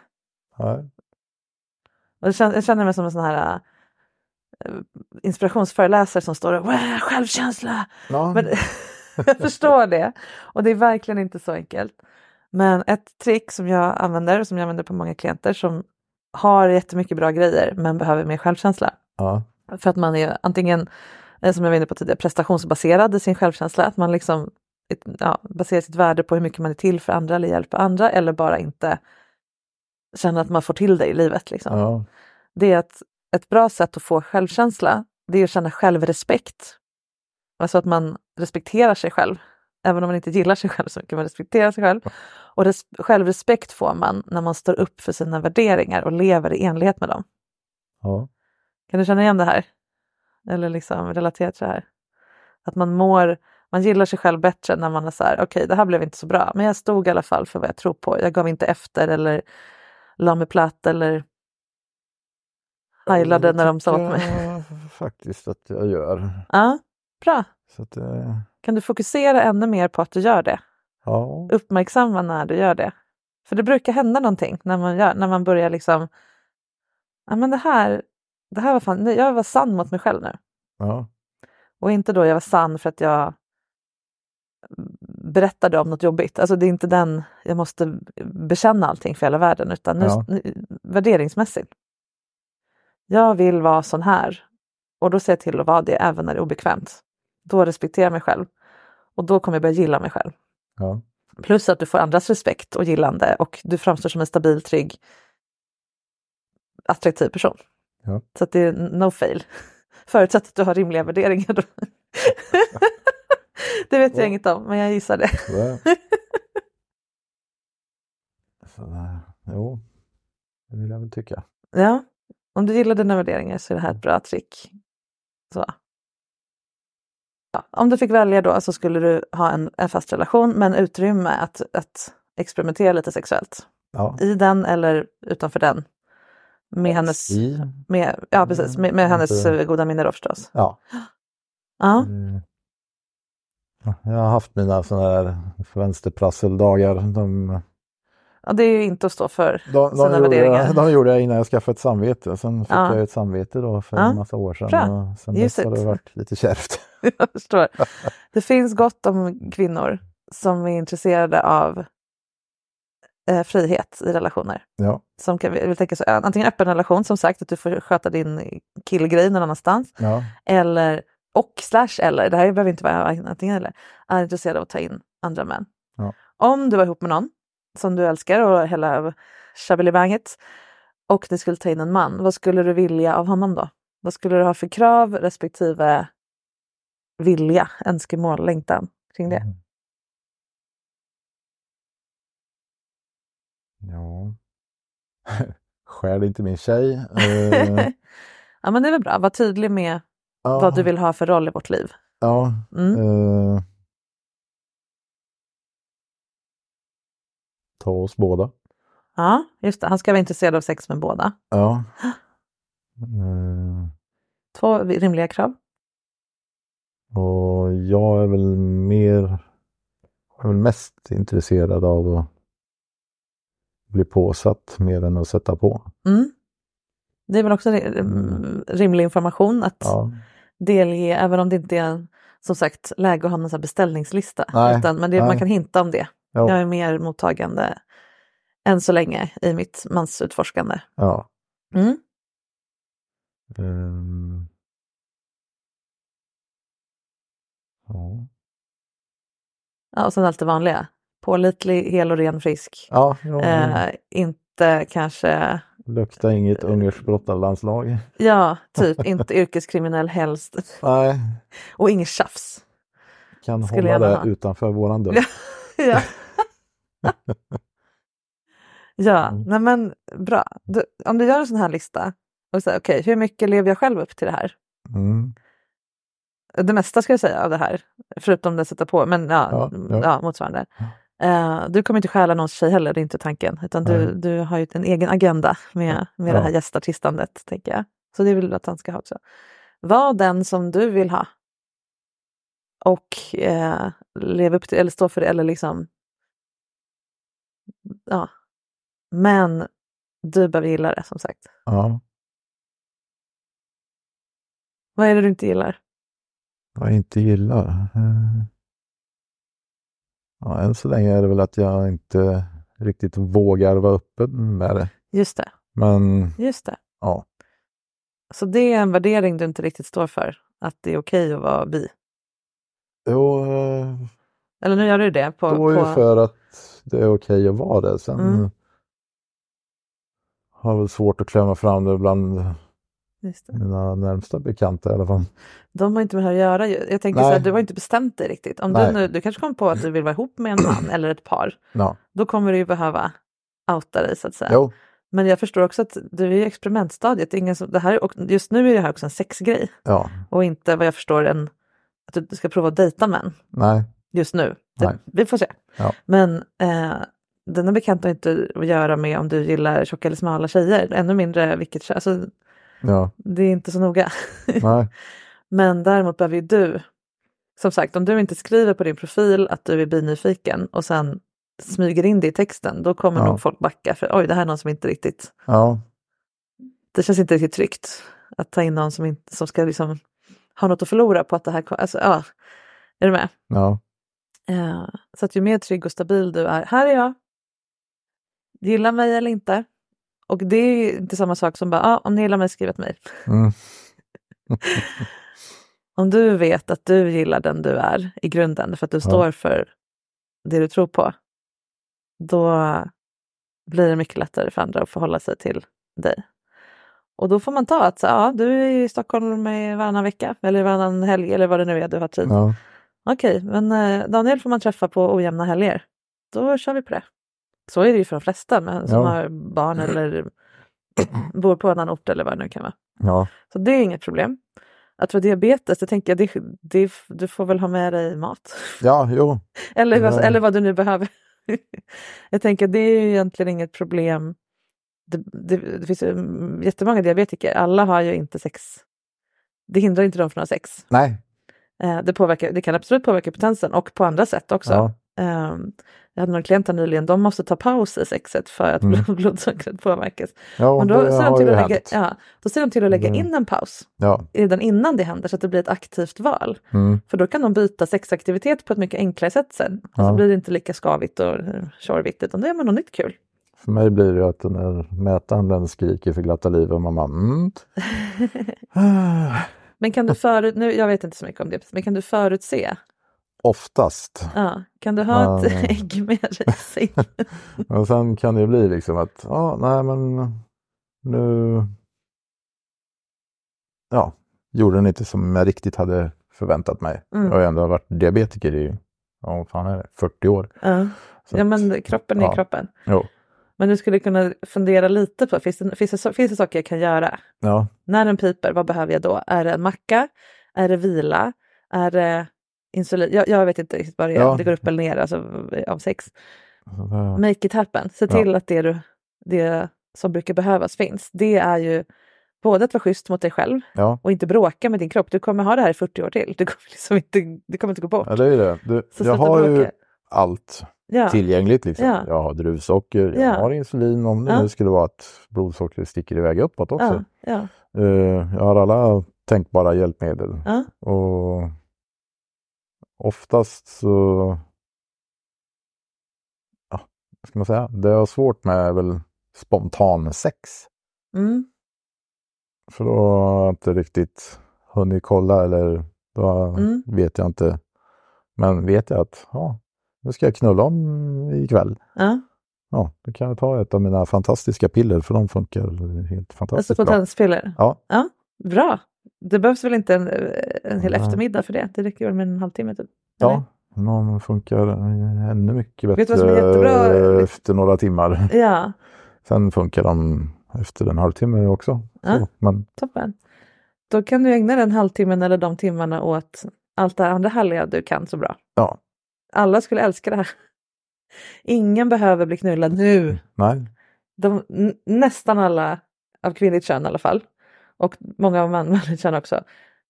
Nej. Och jag, känner, jag känner mig som en sån här äh, inspirationsföreläsare som står och "Wow, självkänsla. Ja. Men, [laughs] jag förstår det. Och det är verkligen inte så enkelt. Men ett trick som jag använder, och som jag använder på många klienter som har jättemycket bra grejer men behöver mer självkänsla. Ja. För att man är antingen, eh, som jag var inne på tidigare, prestationsbaserad i sin självkänsla. Att man liksom ja, baserar sitt värde på hur mycket man är till för andra eller hjälper andra eller bara inte känner att man får till det i livet. Liksom. Ja. Det är att ett bra sätt att få självkänsla, det är att känna självrespekt. Alltså att man respekterar sig själv. Även om man inte gillar sig själv så kan man respektera sig själv. Och res- självrespekt får man när man står upp för sina värderingar och lever i enlighet med dem. Ja. Kan du känna igen det här? Eller liksom relatera till det här? Att man mår, man gillar sig själv bättre när man är så här, okej det här blev inte så bra, men jag stod i alla fall för vad jag tror på. Jag gav inte efter eller la mig platt eller heilade när de sa åt mig. [laughs] faktiskt att jag gör. Ja, bra. Så att, eh, Kan du fokusera ännu mer på att du gör det? ja. Uppmärksamma när du gör det. För det brukar hända någonting när man, gör, när man börjar liksom, ja men det här, det här var fan, jag var sann mot mig själv nu. Ja. Och inte då jag var sann för att jag berättade om något jobbigt. Alltså det är inte den, jag måste bekänna allting för hela världen, utan nu, Ja. värderingsmässigt. Jag vill vara sån här. Och då ser jag till att vara det även när det är obekvämt. Då respekterar jag mig själv. Och då kommer jag börja gilla mig själv. Ja. Plus att du får andras respekt och gillande och du framstår som en stabil, trygg, attraktiv person. Ja. Så att det är no fail. [laughs] Förutsatt att du har rimliga värderingar. [laughs] [laughs] Det vet jag Ja. inget om, men jag gissar det. [laughs] Så det. Så, eh, jo, det vill jag väl tycka. Ja, om du gillar dina värderingar så är det här ett bra trick. Så. Ja, om du fick välja då så skulle du ha en, en fast relation men utrymme att, att experimentera lite sexuellt. Ja. I den eller utanför den. Med hennes, med, ja, precis, med, med hennes goda minne då förstås. Ja. Ja, Mm. Ja, Jag har haft mina sådana här vänsterprasseldagar. De, ja, det är ju inte att stå för de, sina de, gjorde, värderingar. de gjorde jag innan jag skaffade ett samvete. Sen fick Ja. jag ett samvete då för Ja. en massa år sedan. Bra. Och sen dess har det varit lite kärvt. [laughs] Jag förstår. Det finns gott om kvinnor som är intresserade av eh, frihet i relationer. Ja, Som kan, vill tänka så, antingen öppen relation, som sagt, att du får sköta din killgrej någon annanstans. ja, Eller, och slash eller, det här behöver inte vara antingen eller, är intresserad av att ta in andra män. Ja. Om du var ihop med någon som du älskar och hela tjabbelibanget och ni skulle ta in en man, vad skulle du vilja av honom då? Vad skulle du ha för krav respektive vilja, önskemål, längtan kring det? Mm. ja. [laughs] Skär inte min tjej. Eh, [laughs] ja men det är väl bra, var tydlig med ja, vad du vill ha för roll i vårt liv. Ja, Mm. eh, ta oss båda. Ja, just det, han ska vara intresserad av sex med båda. Ja. [gasps] Eh, Två rimliga krav. och jag är väl mer, jag är väl mest intresserad av att bli påsatt mer än att sätta på. Mm. Det är väl också ri- Mm. rimlig information att Ja, delge, även om det inte är som sagt läge att ha någon beställningslista. Nej, Utan, men det, man kan hinta om det. ja, Jag är mer mottagande än så länge i mitt mansutforskande. ja. Mm. Ehm. ja. Ja, och sen allt det vanliga. Pålitlig, hel och ren, frisk. Ja, ja Eh, inte kanske, lukta inget ungerskt brottarlandslag. ja, [laughs] typ inte yrkeskriminell helst. Nej, Och inget tjafs. kan Skulle hålla det ha. utanför våran dörr. ja. [laughs] [laughs] ja, Mm. nej men bra. Du, om du gör en sån här lista och säger okej, hur mycket lever jag själv upp till det här? Mm. Det mesta ska jag säga av det här, förutom det sätta på, men ja, Ja, ja, ja. motsvarande. Eh, du kommer inte stjäla någons tjej heller, det är inte tanken, utan du, du har ju en egen agenda med, med det Ja. här gästartistandet, tänker jag. Så det vill du att han ska ha också. Var den som du vill ha. Och eh, leva upp till, eller stå för det, eller liksom... Ja. Men du behöver gilla det som sagt. Ja. Vad är det du inte gillar? Vad jag inte gillar? Eh, Ja, än så länge är det väl att jag inte riktigt vågar vara öppen med det. Just det, Men just det. ja, Så det är en värdering du inte riktigt står för? Att det är okej att vara bi? jo, eh, Eller nu gör du det på... då är på... för att det är okej att vara det. Sen Mm. har jag väl svårt att klämma fram det bland. Mina närmsta bekanta i alla fall. De har inte med det här att göra. Jag tänker Nej. så här, du har inte bestämt dig riktigt. Om du, nu, du kanske kommer på att du vill vara ihop med en man [clears throat] eller ett par. Ja, Då kommer du ju behöva outa dig så att säga. jo, Men jag förstår också att du är i experimentstadiet. Ingen som, det här, och just nu är det här också en sexgrej. ja, Och inte vad jag förstår en, att du ska prova att dejta män nej, just nu. Det, Nej. vi får se. Ja. Men eh, denna bekant har inte att göra med om du gillar tjocka eller smala tjejer. Ännu mindre vilket kön. Alltså, ja, det är inte så noga. [laughs] nej, Men däremot behöver ju du, som sagt om du inte skriver på din profil att du är binyfiken och sen smyger in det i texten, då kommer Ja. nog folk backa för oj det här är någon som inte riktigt, ja, det känns inte riktigt tryggt att ta in någon som, inte, som ska liksom ha något att förlora på att det här, alltså ja, är du med? ja, Eh, så att ju mer trygg och stabil du är, här är jag, gillar mig eller inte. Och det är inte samma sak som bara, ah, om ni gillar mig skriv ett mejl. mm, [laughs] Om du vet att du gillar den du är i grunden för att du står för det du tror på, då blir det mycket lättare för andra att förhålla sig till dig. Och då får man ta att så, ja, du är i Stockholm varannan vecka eller varannan helg eller vad det nu är du har tid. ja, Okej, men eh, Daniel får man träffa på ojämna helger. Då kör vi på det. Så är det ju för de flesta med, som Ja. har barn eller bor på en annan ort eller vad det nu kan vara. ja, Så det är inget problem. Att få diabetes, det tänker jag, det, det, du får väl ha med dig mat. ja, jo, [laughs] Eller, vad- eller vad du nu behöver. [laughs] jag tänker det är ju egentligen inget problem. Det, det, det finns ju jättemånga diabetiker, alla har ju inte sex. Det hindrar inte dem från att ha sex. nej, Eh, det, påverkar, det kan absolut påverka potensen och på andra sätt också. ja, Ehm, jag hade några klienter nyligen, de måste ta paus i sexet för att Mm. [laughs] blodsockret påverkas. ja, Men då det ser, de till att lägga, ja, då ser de till att lägga Mm. in en paus Ja, redan innan det händer så att det blir ett aktivt val. mm, För då kan de byta sexaktivitet på ett mycket enklare sätt sen. Ja. Så blir det inte lika skavigt och eh, tjorvigt utan då gör man något nytt kul. för mig blir det att den där mätaren den skriker för glatta livet och man bara mm. [laughs] Men kan du förut, nu, jag vet inte så mycket om det, men kan du förutse? Oftast. Ja, kan du ha ett Ja. [laughs] ägg med säng? [laughs] Och sen kan det bli liksom att, ja, nej men nu ja, gjorde den inte som jag riktigt hade förväntat mig. Mm. Jag har ändå varit diabetiker i, ja vad fan är det, 40 år. Ja. Ja, men kroppen är ja. kroppen. Jo, Men du skulle kunna fundera lite på, finns det, finns, det, finns det saker jag kan göra? ja, När den piper, vad behöver jag då? Är det en macka? Är det vila? Är det insulin? Jag, jag vet inte riktigt vad det är, Ja. det går upp eller ner alltså, av sex. Så det- Make it happen. Se Ja. till att det, du, det som brukar behövas finns. Det är ju både att vara schysst mot dig själv ja. och inte bråka med din kropp. Du kommer ha det här i 40 år till. Du kommer, [laughs] liksom inte, det kommer inte gå bort. ja, det är ju det. Du, Så jag har ju bråka. allt Ja. tillgängligt. Liksom. Ja. Jag har druvsocker, jag Ja. har insulin om det Ja. nu skulle vara att blodsockret sticker iväg uppåt också. Ja, ja, Eh, jag har alla tänkbara hjälpmedel. ja. Och oftast så, ja, vad ska man säga, det jag har svårt med är väl spontan sex. Mm. För då har jag inte riktigt hunnit kolla eller då Mm. vet jag inte. Men vet jag att ja, nu ska jag knulla om ikväll. ja. Ja, då kan jag ta ett av mina fantastiska piller för de funkar helt Alltså fantastiskt bra. potenspiller. Ja, Ja, bra. Det behövs väl inte en, en hel Nej. eftermiddag för det? Det räcker väl med en halvtimme? Typ. Ja. De funkar ännu mycket bättre efter några timmar. Ja, Sen funkar de efter en halvtimme också. Ja. Så, men toppen. Då kan du ägna den halvtimmen eller de timmarna åt allt det andra härliga du kan så bra. ja, Alla skulle älska det här. Ingen behöver bli knullad nu. nej, De, nästan alla av kvinnligt kön i alla fall. Och många män [laughs] män känner också,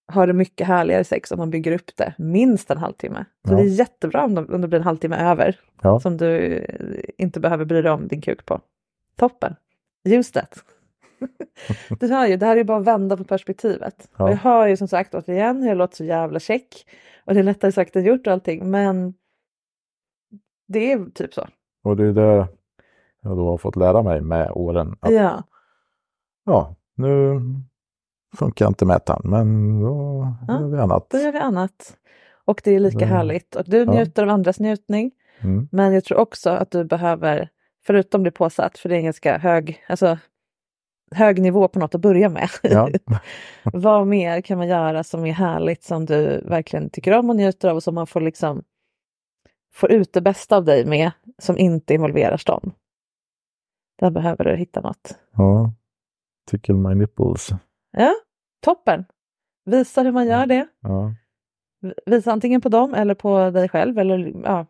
har det mycket härligare sex om man bygger upp det minst en halvtimme. Så Ja. det är jättebra om, de, om det blir en halvtimme över Ja. som du eh, inte behöver bry dig om din kuk på. Toppen! Use that! du hör ju, det här är ju bara att vända på perspektivet. Ja. Och jag hör ju som sagt återigen hur jag låter så jävla check. Och det är lättare sagt än gjort och allting, men det är typ så. Och det är det jag då har fått lära mig med åren. Att, Ja, ja, nu funkar inte mätaren, men då Ja, gör vi annat. då gör vi annat. Och det är lika Det- härligt. Och du ja. njuter av andras njutning. Mm. Men jag tror också att du behöver, förutom bli påsatt, för det är en ganska hög, alltså, hög nivå på något att börja med. Ja. [laughs] Vad mer kan man göra som är härligt, som du verkligen tycker om och njuter av och som man får liksom får ut det bästa av dig med, som inte involverar stånd. Där behöver du hitta något. ja. Tickle my nipples. Ja, toppen! Visa hur man gör det. Ja. Visa antingen på dem eller på dig själv. Eller, ja.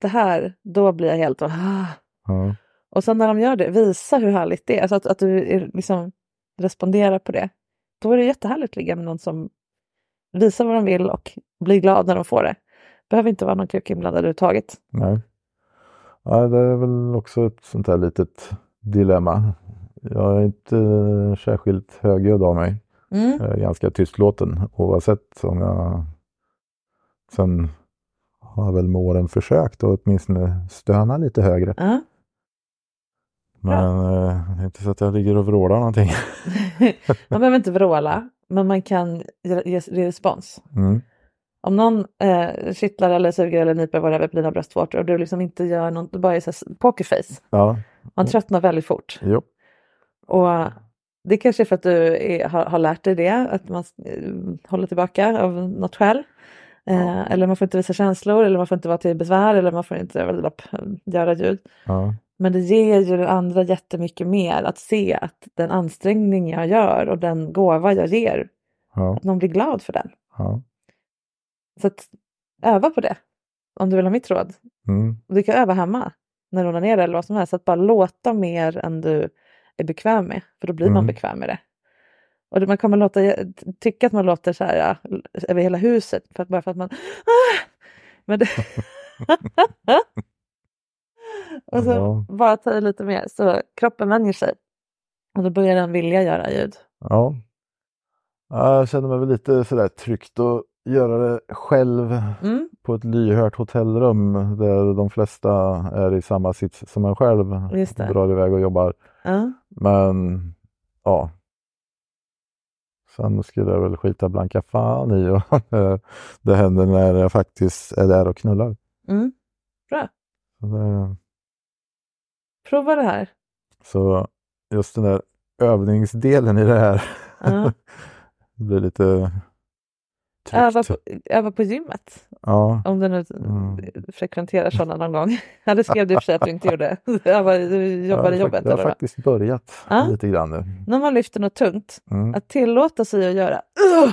Det här, då blir jag helt... Ah. Ja. Och sen när de gör det, visa hur härligt det är. Alltså att, att du liksom responderar på det. Då är det jättehärligt att ligga med någon som visar vad de vill och blir glad när de får det. behöver inte vara någon kuk inblandad överhuvudtaget. Nej. Ja, det är väl också ett sånt här litet dilemma. Jag är inte särskilt högljudd av mig. Mm. Jag är ganska tystlåten oavsett om jag sen har jag väl med åren försökt att åtminstone stöna lite högre. Ja. Men eh, det är inte så att jag ligger och vrålar någonting. [laughs] man behöver inte vråla, men man kan ge, ge, respons. Mm. Om någon eh, kittlar eller suger eller nyper whatever på dina bröstvårtor och du liksom inte gör något, du bara är så pokerface. Ja, Man tröttnar väldigt fort. jo. Och det kanske är för att du är, har, har lärt dig det, att man eh, håller tillbaka av något skäl. Eh, eller man får inte visa känslor, eller man får inte vara till besvär, eller man får inte eh, göra ljud. Ja, Men det ger ju den andra jättemycket mer att se att den ansträngning jag gör och den gåva jag ger, ja, att någon blir glad för den. ja. Så att öva på det, om du vill ha mitt råd. Mm. Du kan öva hemma när du onanerar eller vad som helst. Att bara låta mer än du är bekväm med. För då blir man Mm. bekväm med det. Och man kommer låta, tycka att man låter så här ja, över hela huset. För att, bara för att man... Ah! Men det... [laughs] och så Ja. bara ta i lite mer så kroppen vänjer sig. Och då börjar den vilja göra ljud. Ja. ja. Jag känner mig väl lite sådär tryggt att göra det själv Mm. på ett lyhört hotellrum där de flesta är i samma sits som en själv. Just det. Drar iväg och jobbar. Ja. Men ja. Sen skulle jag väl skita blanka fan i och [laughs] det händer när jag faktiskt är där och knullar. Mm. Så, det, Prova det här. så just den där övningsdelen i det här [laughs] det blir lite Öva på, öva på gymmet. Ja, Om du nu Mm. frekventerar sådana någon gång. [laughs] Ja, det skrev du i och för sig att du inte gjorde. [laughs] Var, du jobbar i jobbet. Jag har Eller faktiskt börjat Ja. lite grann nu. När man lyfter något tungt, Mm. att tillåta sig att göra "Ugh!"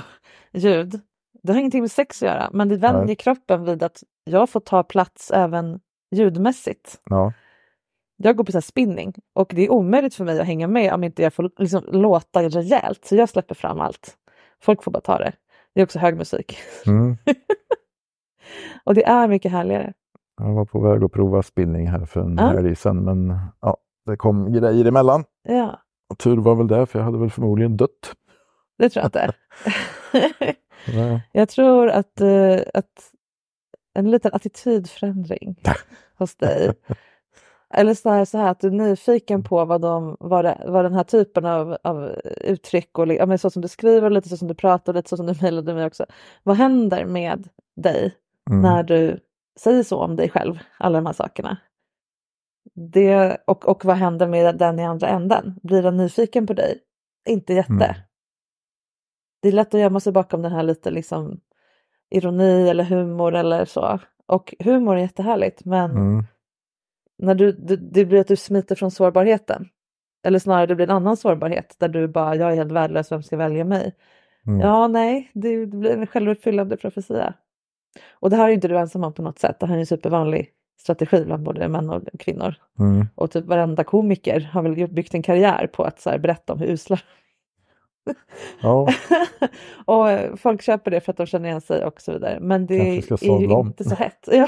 ljud. Det har ingenting med sex att göra, men det vänjer Nej. kroppen vid att jag får ta plats även ljudmässigt. Ja, Jag går på så spinning och det är omöjligt för mig att hänga med om inte jag får liksom låta rejält. Så jag släpper fram allt. Folk får bara ta det. Det är också hög musik. mm. [laughs] Och det är mycket härligare. Jag var på väg att prova spinning här för en Ja. helg sedan men ja, det kom grejer emellan. Ja, Och tur var väl det för jag hade väl förmodligen dött. det tror jag inte. [laughs] Jag tror att, eh, att en liten attitydförändring hos dig. Eller så här, så här att du är nyfiken på vad, de, vad, det, vad den här typen av, av uttryck och ja, så som du skriver lite så som du pratar och lite så som du mejlade mig också. Vad händer med dig Mm. när du säger så om dig själv, alla de här sakerna? Det, och, och vad händer med den i andra änden? Blir den nyfiken på dig? Inte jätte. Mm. Det är lätt att gömma sig bakom den här lite liksom ironi eller humor eller så. Och humor är jättehärligt men Mm. När du, det, det blir att du smiter från sårbarheten. Eller snarare det blir en annan sårbarhet där du bara, jag är helt värdelös, vem ska välja mig? Mm. Ja, nej, det, det blir en självuppfyllande profetia. Och det här är inte du ensam om på något sätt. Det här är en supervanlig strategi bland både män och kvinnor. Mm. Och typ varenda komiker har väl byggt en karriär på att så här, berätta om hur usla [laughs] Ja, [laughs] och eh, folk köper det för att de känner igen sig och så vidare. Men det är ju inte så hett. [laughs] Ja,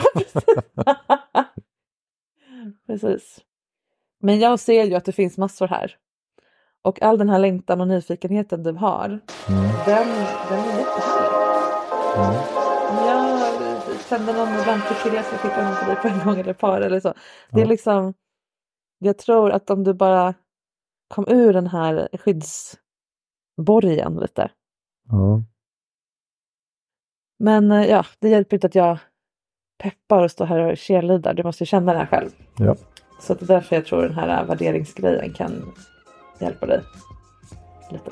precis. Men jag ser ju att det finns massor här. Och all den här längtan och nyfikenheten du har, mm, den, den är jättehärlig. mm, jag kände någon ska skicka någon till dig på en gång eller par eller så. Det är Ja. liksom, jag tror att om du bara kom ur den här skyddsborgen lite. ja, Men eh, ja, det hjälper inte att jag peppar och står här och cheerleadar. Du måste känna det här själv. ja, Så det är därför jag tror den här värderingsgrejen kan hjälpa dig lite.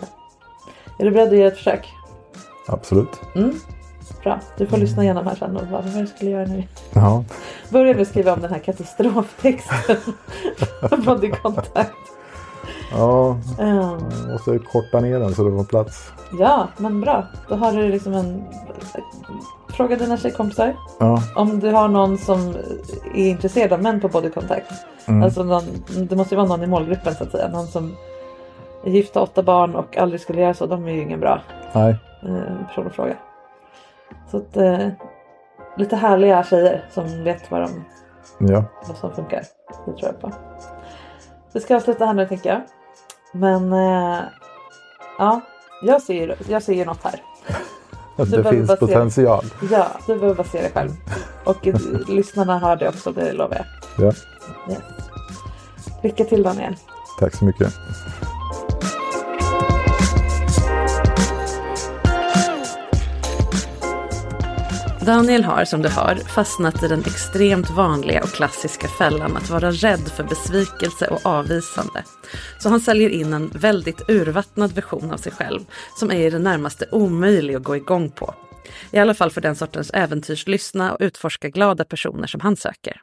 Är du beredd att ge ett försök? absolut. Mm? Bra, du får lyssna igenom här sen och bara, vad det jag skulle göra nu? Ja, Börja med att skriva om den här katastroftexten. [laughs] Body contact. ja, Ja. jag måste korta ner den så det får plats. Ja, men bra. Då har du liksom en... Fråga dina tjejkompisar Ja, om du har någon som är intresserad av män på body contact. mm, Alltså någon, det måste ju vara någon i målgruppen så att säga. Någon som är gift, har åtta barn och aldrig skulle göra så. De är ju ingen bra nej, eh, person att fråga. Så att eh, lite härliga tjejer som vet vad, de, ja, vad som funkar. Det tror jag på. Vi ska avsluta här nu tänker jag. Men eh, ja, jag ser, ju- jag ser ju något här. Det behöver finns se- potential. Ja, du behöver bara se det själv. Och eh, [laughs] lyssnarna hör det också, det lovar jag. Ja, Yes. Lycka till Daniel. tack så mycket. Daniel har som du hör fastnat i den extremt vanliga och klassiska fällan att vara rädd för besvikelse och avvisande. Så han säljer in en väldigt urvattnad version av sig själv som är i det närmaste omöjlig att gå igång på. I alla fall för den sortens äventyrslystna och utforskarglada personer som han söker.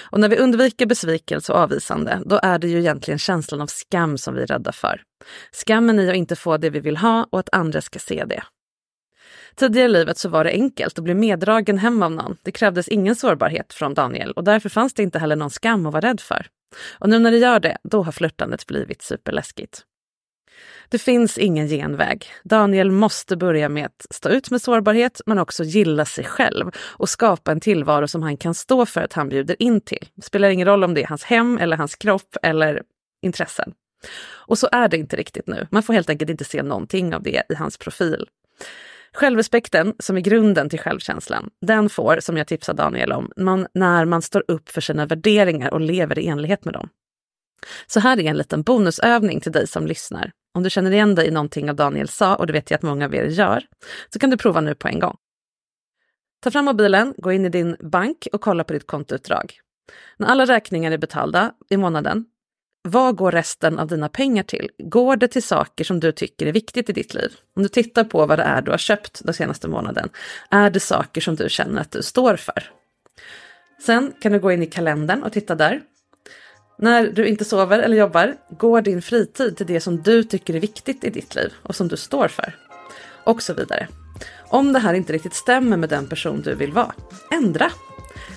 Och när vi undviker besvikelse och avvisande, då är det ju egentligen känslan av skam som vi är rädda för. Skammen i att inte få det vi vill ha och att andra ska se det. Tidigare i livet så var det enkelt att bli meddragen hem av någon. Det krävdes ingen sårbarhet från Daniel och därför fanns det inte heller någon skam att vara rädd för. Och nu när det gör det, då har flörtandet blivit superläskigt. Det finns ingen genväg. Daniel måste börja med att stå ut med sårbarhet men också gilla sig själv och skapa en tillvaro som han kan stå för att han bjuder in till. Det spelar ingen roll om det är hans hem eller hans kropp eller intressen. Och så är det inte riktigt nu. Man får helt enkelt inte se någonting av det i hans profil. Självrespekten, som är grunden till självkänslan, den får, som jag tipsar Daniel om, man, när man står upp för sina värderingar och lever i enlighet med dem. Så här är en liten bonusövning till dig som lyssnar. Om du känner igen dig i någonting av Daniel sa, och det vet jag att många av er gör, så kan du prova nu på en gång. Ta fram mobilen, gå in i din bank och kolla på ditt kontoutdrag. När alla räkningar är betalda i månaden, vad går resten av dina pengar till? Går det till saker som du tycker är viktigt i ditt liv? Om du tittar på vad det är du har köpt den senaste månaden, är det saker som du känner att du står för? Sen kan du gå in i kalendern och titta där. När du inte sover eller jobbar, går din fritid till det som du tycker är viktigt i ditt liv och som du står för? Och så vidare. Om det här inte riktigt stämmer med den person du vill vara, ändra!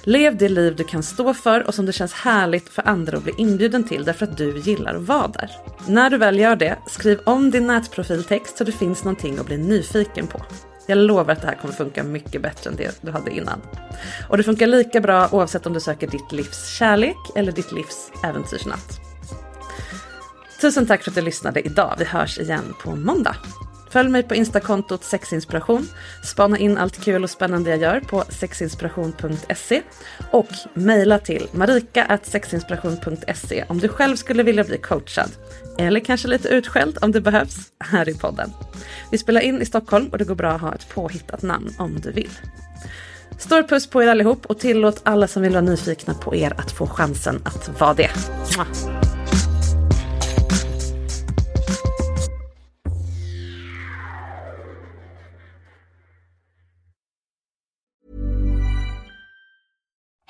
Lev det liv du kan stå för och som det känns härligt för andra att bli inbjuden till därför att du gillar att vara där. När du väl gör det, skriv om din nätprofiltext så det finns någonting att bli nyfiken på. Jag lovar att det här kommer funka mycket bättre än det du hade innan. Och det funkar lika bra oavsett om du söker ditt livs kärlek eller ditt livs äventyrsnatt. Tusen tack för att du lyssnade idag. Vi hörs igen på måndag. Följ mig på instakontot sexinspiration. Spana in allt kul och spännande jag gör på sexinspiration.se och mejla till marika.sexinspiration.se om du själv skulle vilja bli coachad. Eller kanske lite utskälld om det behövs här i podden. Vi spelar in i Stockholm och det går bra att ha ett påhittat namn om du vill. Stor puss på er allihop och tillåt alla som vill vara nyfikna på er att få chansen att vara det.